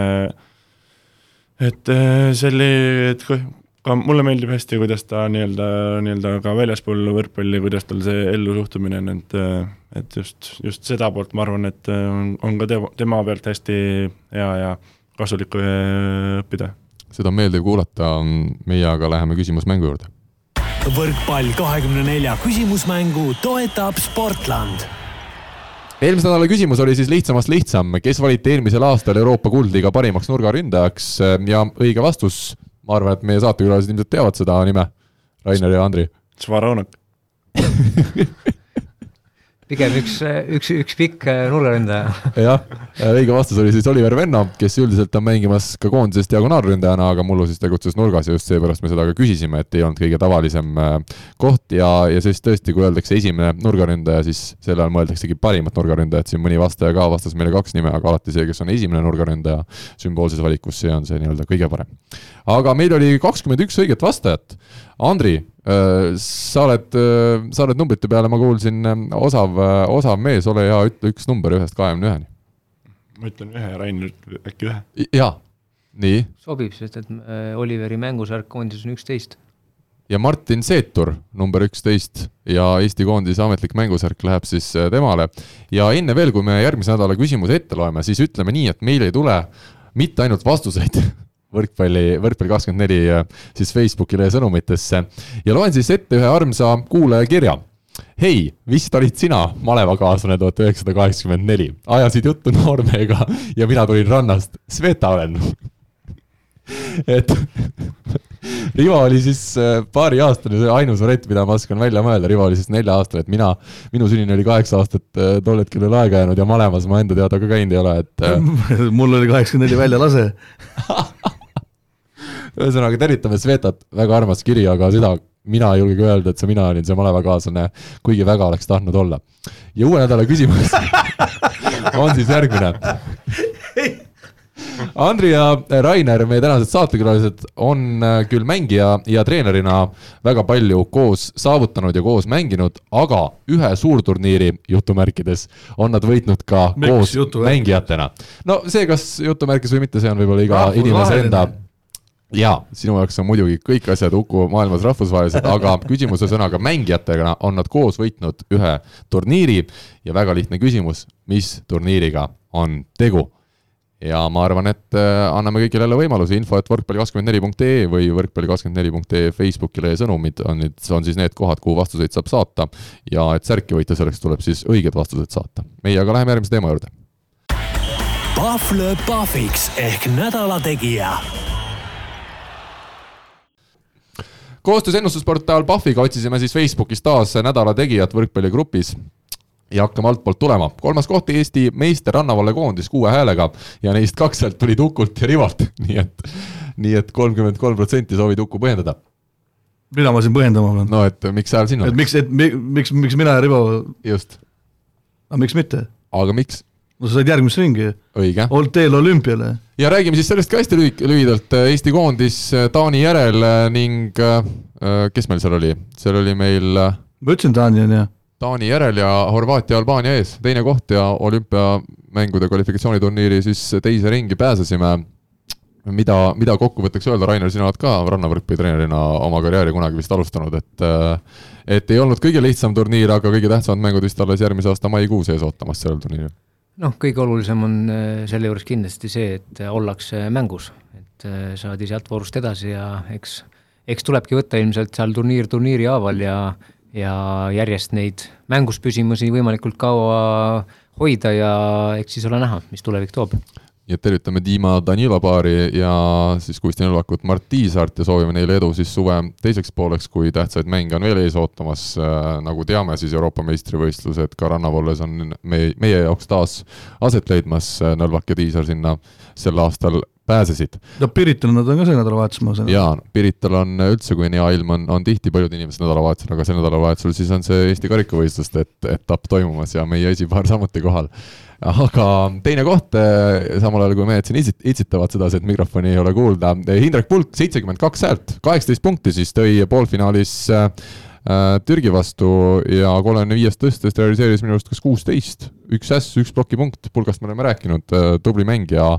et selle, et ka mulle meeldib hästi, kuidas ta nii-öelda, nii-öelda ka väljaspool võrkpalli, kuidas tal see ellu suhtumine on, et et just, just seda poolt ma arvan, et on, on ka tema, tema pealt hästi hea ja kasulik õppida. seda on meeldiv kuulata, meie aga läheme küsimusmängu juurde. võrkpall kahekümne nelja küsimusmängu toetab Sportland eelmise nädala küsimus oli siis lihtsamast lihtsam, kes valiti eelmisel aastal Euroopa kuldliiga parimaks nurgaründajaks ja õige vastus ma arvan, et meie saatekülalised ilmselt teavad seda nime, Rainer ja Andri. Svaronak (laughs) pigem üks, üks, üks pikk äh, nurgaründaja. jah, õige vastus oli siis Oliver Venno, kes üldiselt on mängimas ka koondises diagonaalründajana, aga mullu siis tegutses nurgas ja just seepärast me seda ka küsisime, et ei olnud kõige tavalisem äh, koht ja, ja siis tõesti, kui öeldakse esimene nurgaründaja, siis selle all mõeldaksegi parimat nurgaründajat, siin mõni vastaja ka vastas meile kaks nime, aga alati see, kes on esimene nurgaründaja sümboolses valikus, see on see nii-öelda kõige parem. aga meil oli kakskümmend üks õiget vastajat. Andri, sa oled, sa oled numbrite peale, ma kuulsin, osav Äh, osav mees, ole hea, ütle üks number ühest kahekümne üheni. ma ütlen ühe ja Rainer ütleb äkki ühe. jaa, nii. sobib, sest et äh, Oliveri mängusärk koondises on üksteist. ja Martin Seetur, number üksteist ja Eesti koondise ametlik mängusärk läheb siis äh, temale. ja enne veel, kui me järgmise nädala küsimuse ette loeme, siis ütleme nii, et meil ei tule mitte ainult vastuseid (laughs) võrkpalli, võrkpalli kakskümmend neli siis Facebooki lehe sõnumitesse. Ja loen siis ette ühe armsa kuulaja kirja. Hei, vist olid sina malevakaaslane tuhat üheksasada kaheksakümmend neli, ajasid juttu noormehega ja mina tulin rannast, Sveta olen. (laughs) Et (laughs) Rivo oli siis äh, paariaastane, see ainus variant, mida ma oskan välja mõelda, Rivo oli siis nelja-aastane, et mina, minu sünnini oli kaheksa aastat äh, tol hetkel veel aega jäänud ja malemas ma enda teada ka käinud ei ole, et äh, (laughs) mul oli kaheksakümmend neli väljalase ühesõnaga tervitame Svetat, väga armas kiri, aga seda mina ei julgegi öelda, et see mina olin see malevakaaslane, kuigi väga oleks tahtnud olla. ja uue nädala küsimus (laughs) on siis järgmine. Andri ja Rainer, meie tänased saatekülalised, on äh, küll mängija ja treenerina väga palju koos saavutanud ja koos mänginud, aga ühe suurturniiri jutumärkides on nad võitnud ka Miks koos mängijatena. no see, kas jutumärkis või mitte, see on võib-olla iga inimese enda sinu jaoks on muidugi kõik asjad Uku maailmas rahvusvahelised, aga (laughs) küsimuse sõnaga mängijatega on nad koos võitnud ühe turniiri ja väga lihtne küsimus, mis turniiriga on tegu? ja ma arvan, et äh, anname kõigile jälle võimaluse, info et võrkpalli24.ee või võrkpalli24.ee Facebookile ja sõnumid on nüüd, on siis need kohad, kuhu vastuseid saab saata ja et särki võita, selleks tuleb siis õiged vastused saata. meie aga läheme järgmise teema juurde. Pahv lööb pahviks ehk nädala tegija koostöös ennustusportaal Pahviga otsisime siis Facebookis taas nädala tegijat võrkpalligrupis ja hakkame altpoolt tulema. kolmas koht Eesti meister Rannavalle koondis kuue häälega ja neist kaks sealt tulid Ukult ja Rivolt, (laughs) nii et, nii et kolmkümmend kolm protsenti soovid Uku põhjendada. mida ma siin põhjendama pean? no et miks hääl sinna et? miks, et mi, miks, miks mina ja Rivo, just, aga miks mitte? aga miks? No sa said järgmisse ringi, õige. olnud teel olümpiale. ja räägime siis sellest ka hästi lühik-, lühidalt, Eesti koondis äh, Taani järel äh, ning äh, kes meil seal oli, seal oli meil äh, ma ütlesin Taani on ju, Taani järel ja Horvaatia Albaania ees, teine koht ja olümpiamängude kvalifikatsiooniturniiri siis teise ringi pääsesime. mida, mida kokkuvõtteks öelda, Rainer, sina oled ka rannavõrkpallitreenerina oma karjääri kunagi vist alustanud, et et ei olnud kõige lihtsam turniir, aga kõige tähtsamad mängud vist alles järgmise aasta maikuus ees ootamas sellel turniiril. Noh, kõige olulisem on äh, selle juures kindlasti see, et äh, ollakse mängus, et äh, saadi sealt voorust edasi ja eks, eks tulebki võtta ilmselt seal turniir turniiri haaval ja, ja järjest neid mängus püsimusi võimalikult kaua hoida ja eks siis ole näha, mis tulevik toob. Nii et tervitame Dima Danila paari ja siis Kusti Nõlvakut, Mart Tiisaart ja soovime neile edu siis suve teiseks pooleks, kui tähtsaid mänge on veel ees ootamas. nagu teame, siis Euroopa meistrivõistlused ka rannavalles on meie, meie jaoks taas aset leidmas, Nõlvak ja Tiisar sinna sel aastal pääsesid. no Pirital nad on ka see nädalavahetus, ma saan jaa, Pirital on üldse, kui hea ilm, on, on tihti paljud inimesed nädalavahetusel, aga sel nädalavahetusel siis on see Eesti karikavõistluste et, etapp toimumas ja meie esipaar samuti kohal. Aga teine koht, samal ajal kui mehed siin itsit-, itsitavad sedasi, et mikrofoni ei ole kuulda, Hindrek Pulk, seitsekümmend kaks häält, kaheksateist punkti siis tõi poolfinaalis äh, Türgi vastu ja kolmekümne viiest tõstest realiseeris minu arust kas kuusteist, üks äss, üks plokipunkt, pulgast me oleme rääkinud, tubli mäng ja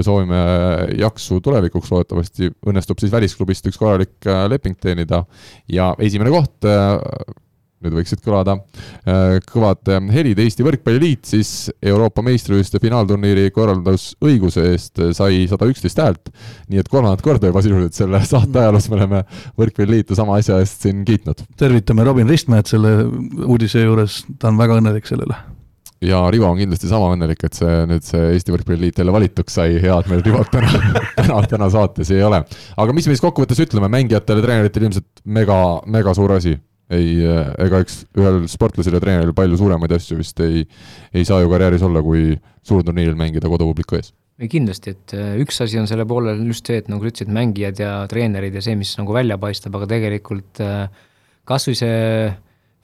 soovime jaksu tulevikuks, loodetavasti õnnestub siis välisklubist üks korralik leping teenida. Ja esimene koht nüüd võiksid kõlada äh, kõvad äh, helid, Eesti Võrkpalliliit siis Euroopa meistrivõistluste finaalturniiri korraldusõiguse eest äh, sai sada üksteist häält. nii et kolmandat korda juba sisuliselt selle (laughs) saate ajaloos me oleme Võrkpalliliitu sama asja eest siin kiitnud. tervitame Robin Ristmäed selle uudise juures, ta on väga õnnelik selle üle. ja Rivo on kindlasti sama õnnelik, et see nüüd see Eesti Võrkpalliliit jälle valituks sai, hea, et meil Rivot täna (laughs) täna, täna saates ei ole. aga mis me siis kokkuvõttes ütleme, mängijatele, treeneritele ilmselt mega, mega suur asi ei, ega eks ühel sportlasel ja treeneril palju suuremaid asju vist ei, ei saa ju karjääris olla, kui suurturniiril mängida kodupubliku ees. ei kindlasti, et äh, üks asi on selle poolel just see, et nagu sa ütlesid, mängijad ja treenerid ja see, mis nagu välja paistab, aga tegelikult äh, kas või see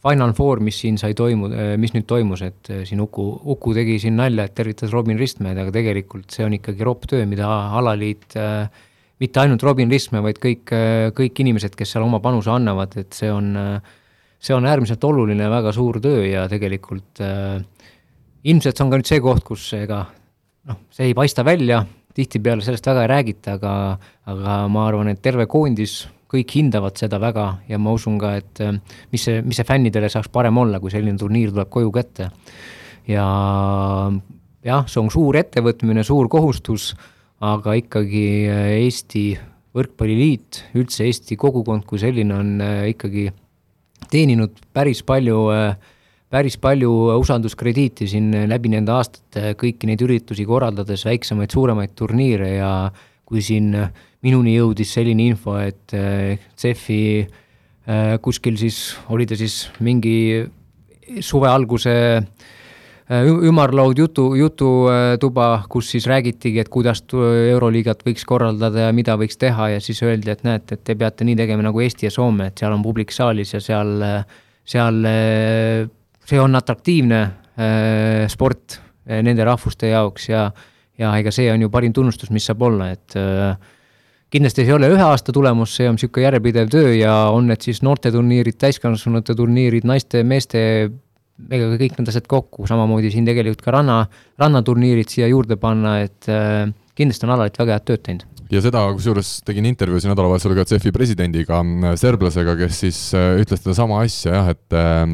Final Four, mis siin sai toimu-, mis nüüd toimus, et äh, siin Uku, Uku tegi siin nalja, et tervitas Robin Ristmäed, aga tegelikult see on ikkagi ropp töö, mida alaliit äh, mitte ainult Robin Ristmäe, vaid kõik, kõik inimesed, kes seal oma panuse annavad, et see on, see on äärmiselt oluline väga suur töö ja tegelikult äh, ilmselt see on ka nüüd see koht, kus ega noh, see ei paista välja, tihtipeale sellest väga ei räägita, aga, aga ma arvan, et terve koondis, kõik hindavad seda väga ja ma usun ka, et äh, mis see, mis see fännidele saaks parem olla, kui selline turniir tuleb koju kätte. ja jah, see on suur ettevõtmine, suur kohustus aga ikkagi äh, Eesti Võrkpalliliit, üldse Eesti kogukond kui selline on äh, ikkagi teeninud päris palju, päris palju usalduskrediiti siin läbi nende aastate kõiki neid üritusi korraldades, väiksemaid, suuremaid turniire. Ja kui siin minuni jõudis selline info, et CEF-i kuskil siis, oli ta siis mingi suve alguse ümarlaud jutu, jututuba, kus siis räägitigi, et kuidas Euroliigat võiks korraldada ja mida võiks teha ja siis öeldi, et näete, et te peate nii tegema nagu Eesti ja Soome, et seal on publik saalis ja seal, seal see on atraktiivne sport nende rahvuste jaoks ja ja ega see on ju parim tunnustus, mis saab olla, et äh, kindlasti see ei ole ühe aasta tulemus, see on niisugune järjepidev töö ja on need siis noorteturniirid, täiskasvanute turniirid, naiste, meeste, ega kõik need asjad kokku, samamoodi siin tegelikult ka ranna, rannaturniirid siia juurde panna, et äh, kindlasti on Alarit väga head tööd teinud. Ja seda, kusjuures tegin intervjuusi nädalavahetusel ka CEF-i presidendiga, serblasega, kes siis äh, ütles sedasama asja jah, et äh,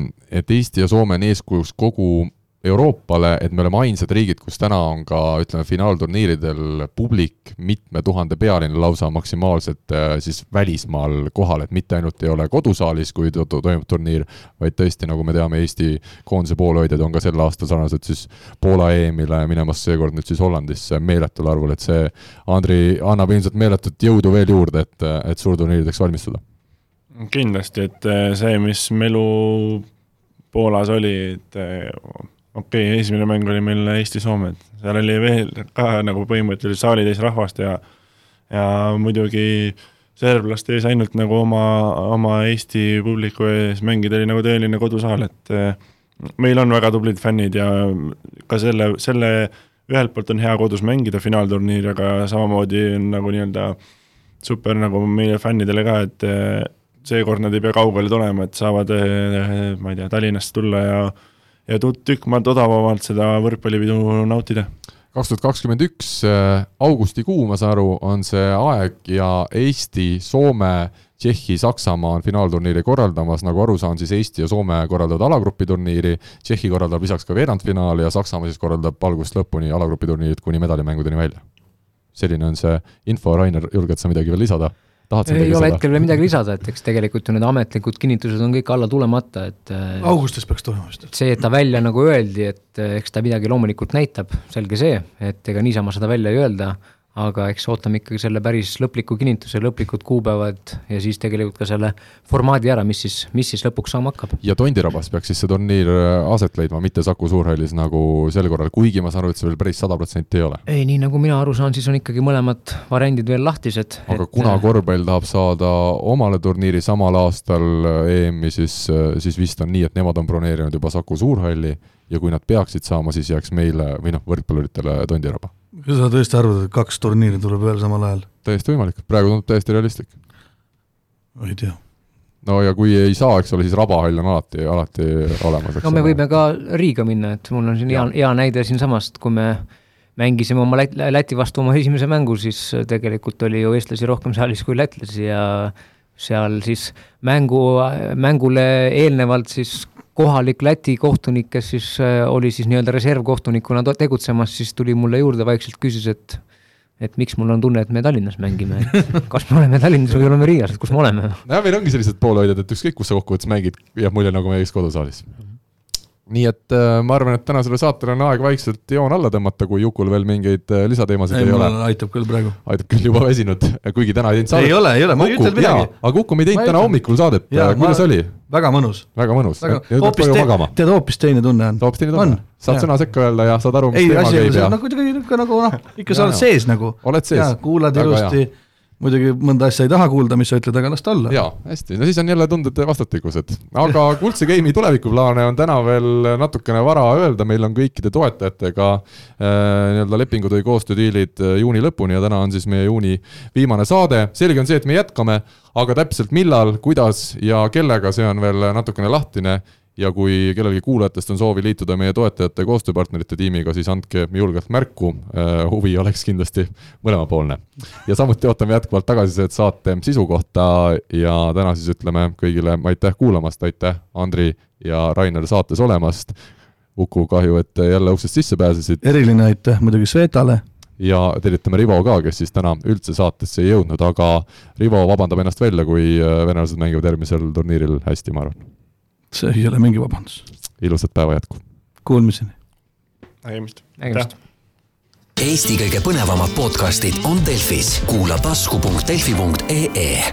et Eesti ja Soome on eeskujuks kogu Euroopale, et me oleme ainsad riigid, kus täna on ka ütleme, finaalturniiridel publik mitme tuhande pealine lausa maksimaalselt äh, siis välismaal kohal, et mitte ainult ei ole kodusaalis, kui to to toimub turniir, vaid tõesti, nagu me teame, Eesti koondise poolehoidjad on ka sel aastal sarnaselt siis Poola EM-ile minemas seekord nüüd siis Hollandisse meeletul arvul, et see, Andri, annab ilmselt meeletut jõudu veel juurde, et, et suurturniirideks valmistuda. kindlasti, et äh, see, mis melu Poolas oli, et äh, okei okay,, esimene mäng oli meil Eesti-Soome, et seal oli veel ka nagu põhimõtteliselt saalitäis rahvast ja ja muidugi serblaste ees ainult nagu oma, oma Eesti publiku ees mängida oli nagu tõeline kodusaal, et eh, meil on väga tublid fännid ja ka selle, selle ühelt poolt on hea kodus mängida finaalturniiri, aga samamoodi on nagu nii-öelda super nagu meie fännidele ka, et eh, seekord nad ei pea kaugele tulema, et saavad, eh, ma ei tea, Tallinnast tulla ja ja tükk maad odavamalt seda võrkpallipidu nautida. kaks tuhat kakskümmend üks äh, augustikuu, ma saan aru, on see aeg ja Eesti, Soome, Tšehhi, Saksamaa on finaalturniiri korraldamas, nagu aru saan, siis Eesti ja Soome korraldavad alagrupi turniiri, Tšehhi korraldab lisaks ka veerandfinaali ja Saksamaa siis korraldab algusest lõpuni alagrupi turniirid kuni medalimängudeni välja. selline on see info, Rainer, julged sa midagi veel lisada? Tahad sa midagi lisada? ei ole hetkel veel midagi lisada, et eks tegelikult ju need ametlikud kinnitused on kõik alla tulemata, et äh, augustis peaks tulema vist. see, et ta välja nagu öeldi, et äh, eks ta midagi loomulikult näitab, selge see, et ega niisama seda välja ei öelda aga eks ootame ikkagi selle päris lõpliku kinnituse, lõplikud kuupäevad ja siis tegelikult ka selle formaadi ära, mis siis, mis siis lõpuks saama hakkab. ja Tondirabas peaks siis see turniir äh, aset leidma, mitte Saku Suurhallis nagu sel korral, kuigi ma saan aru, et see veel päris sada protsenti ei ole. ei, nii nagu mina aru saan, siis on ikkagi mõlemad variandid veel lahtised. aga et... kuna äh, korvpall tahab saada omale turniiri samal aastal äh, EM-i, siis, siis vist on nii, et nemad on broneerinud juba Saku Suurhalli ja kui nad peaksid saama, siis jääks meile või noh, võrkpalluritele Tondiraba kas sa tõesti arvad, et kaks turniiri tuleb veel samal ajal? täiesti võimalik, praegu tundub täiesti realistlik. ma ei tea. no ja kui ei saa, eks ole, siis Rabahall on alati, alati olemas. no me võime ka Riiga minna, et mul on siin hea, hea näide siinsamast, kui me mängisime oma Läti, Läti vastu oma esimese mängu, siis tegelikult oli ju eestlasi rohkem saalis kui lätlasi ja seal siis mängu, mängule eelnevalt siis kohalik Läti kohtunik, kes siis äh, oli siis nii-öelda reservkohtunikuna tegutsemas, siis tuli mulle juurde vaikselt, küsis, et et miks mul on tunne, et me Tallinnas mängime, et (laughs) kas me oleme Tallinnas või oleme Riias, et kus me oleme? nojah, meil ongi sellised poolehoidjad, et ükskõik, kus sa kokkuvõttes mängid, jääb mulje, nagu mängiks kodusaalis mm. -hmm nii et äh, ma arvan, et tänasele saatele on aeg vaikselt joon alla tõmmata, kui Jukul veel mingeid äh, lisateemasid ei, ei ole. aitab küll praegu. aitab küll, juba väsinud, (laughs) kuigi täna ei teinud saadet. ei ole, ei ole, ma ei ütelnud midagi. aga Uku, me ei teinud täna hommikul saadet, kuidas ma... oli? väga mõnus. väga mõnus. hoopis te-, tead, hoopis teine tunne on. hoopis teine tunne. saad sõna sekka öelda ja saad aru, mis teema käib ja. no kuidagi ikka nagu noh, ikka sa oled sees nagu. oled sees. kuulad ilusti muidugi mõnda asja ei taha kuulda, mis sa ütled, aga las ta olla. jaa, hästi, no siis on jälle tunded vastastikused. aga (laughs) Kuldse Game'i tulevikuplaane on täna veel natukene vara öelda, meil on kõikide toetajatega äh, nii-öelda lepingud või koostöödiilid äh, juuni lõpuni ja täna on siis meie juuni viimane saade. selge on see, et me jätkame, aga täpselt millal, kuidas ja kellega, see on veel natukene lahtine ja kui kellelgi kuulajatest on soovi liituda meie toetajate ja koostööpartnerite tiimiga, siis andke julgelt märku, äh, huvi oleks kindlasti mõlemapoolne. ja samuti ootame jätkuvalt tagasisidet saate sisu kohta ja täna siis ütleme kõigile aitäh kuulamast, aitäh, Andri ja Rainer saates olemast. Uku, kahju, et jälle uksest sisse pääsesid. eriline aitäh muidugi Svetale ja tervitame Rivo ka, kes siis täna üldse saatesse ei jõudnud, aga Rivo vabandab ennast välja, kui äh, venelased mängivad järgmisel turniiril hästi, ma arvan see ei ole mingi vabandus. ilusat päeva jätku! Kuulmiseni! nägemist! nägemist! Eesti kõige põnevamad podcastid on Delfis, kuula tasku.delfi.ee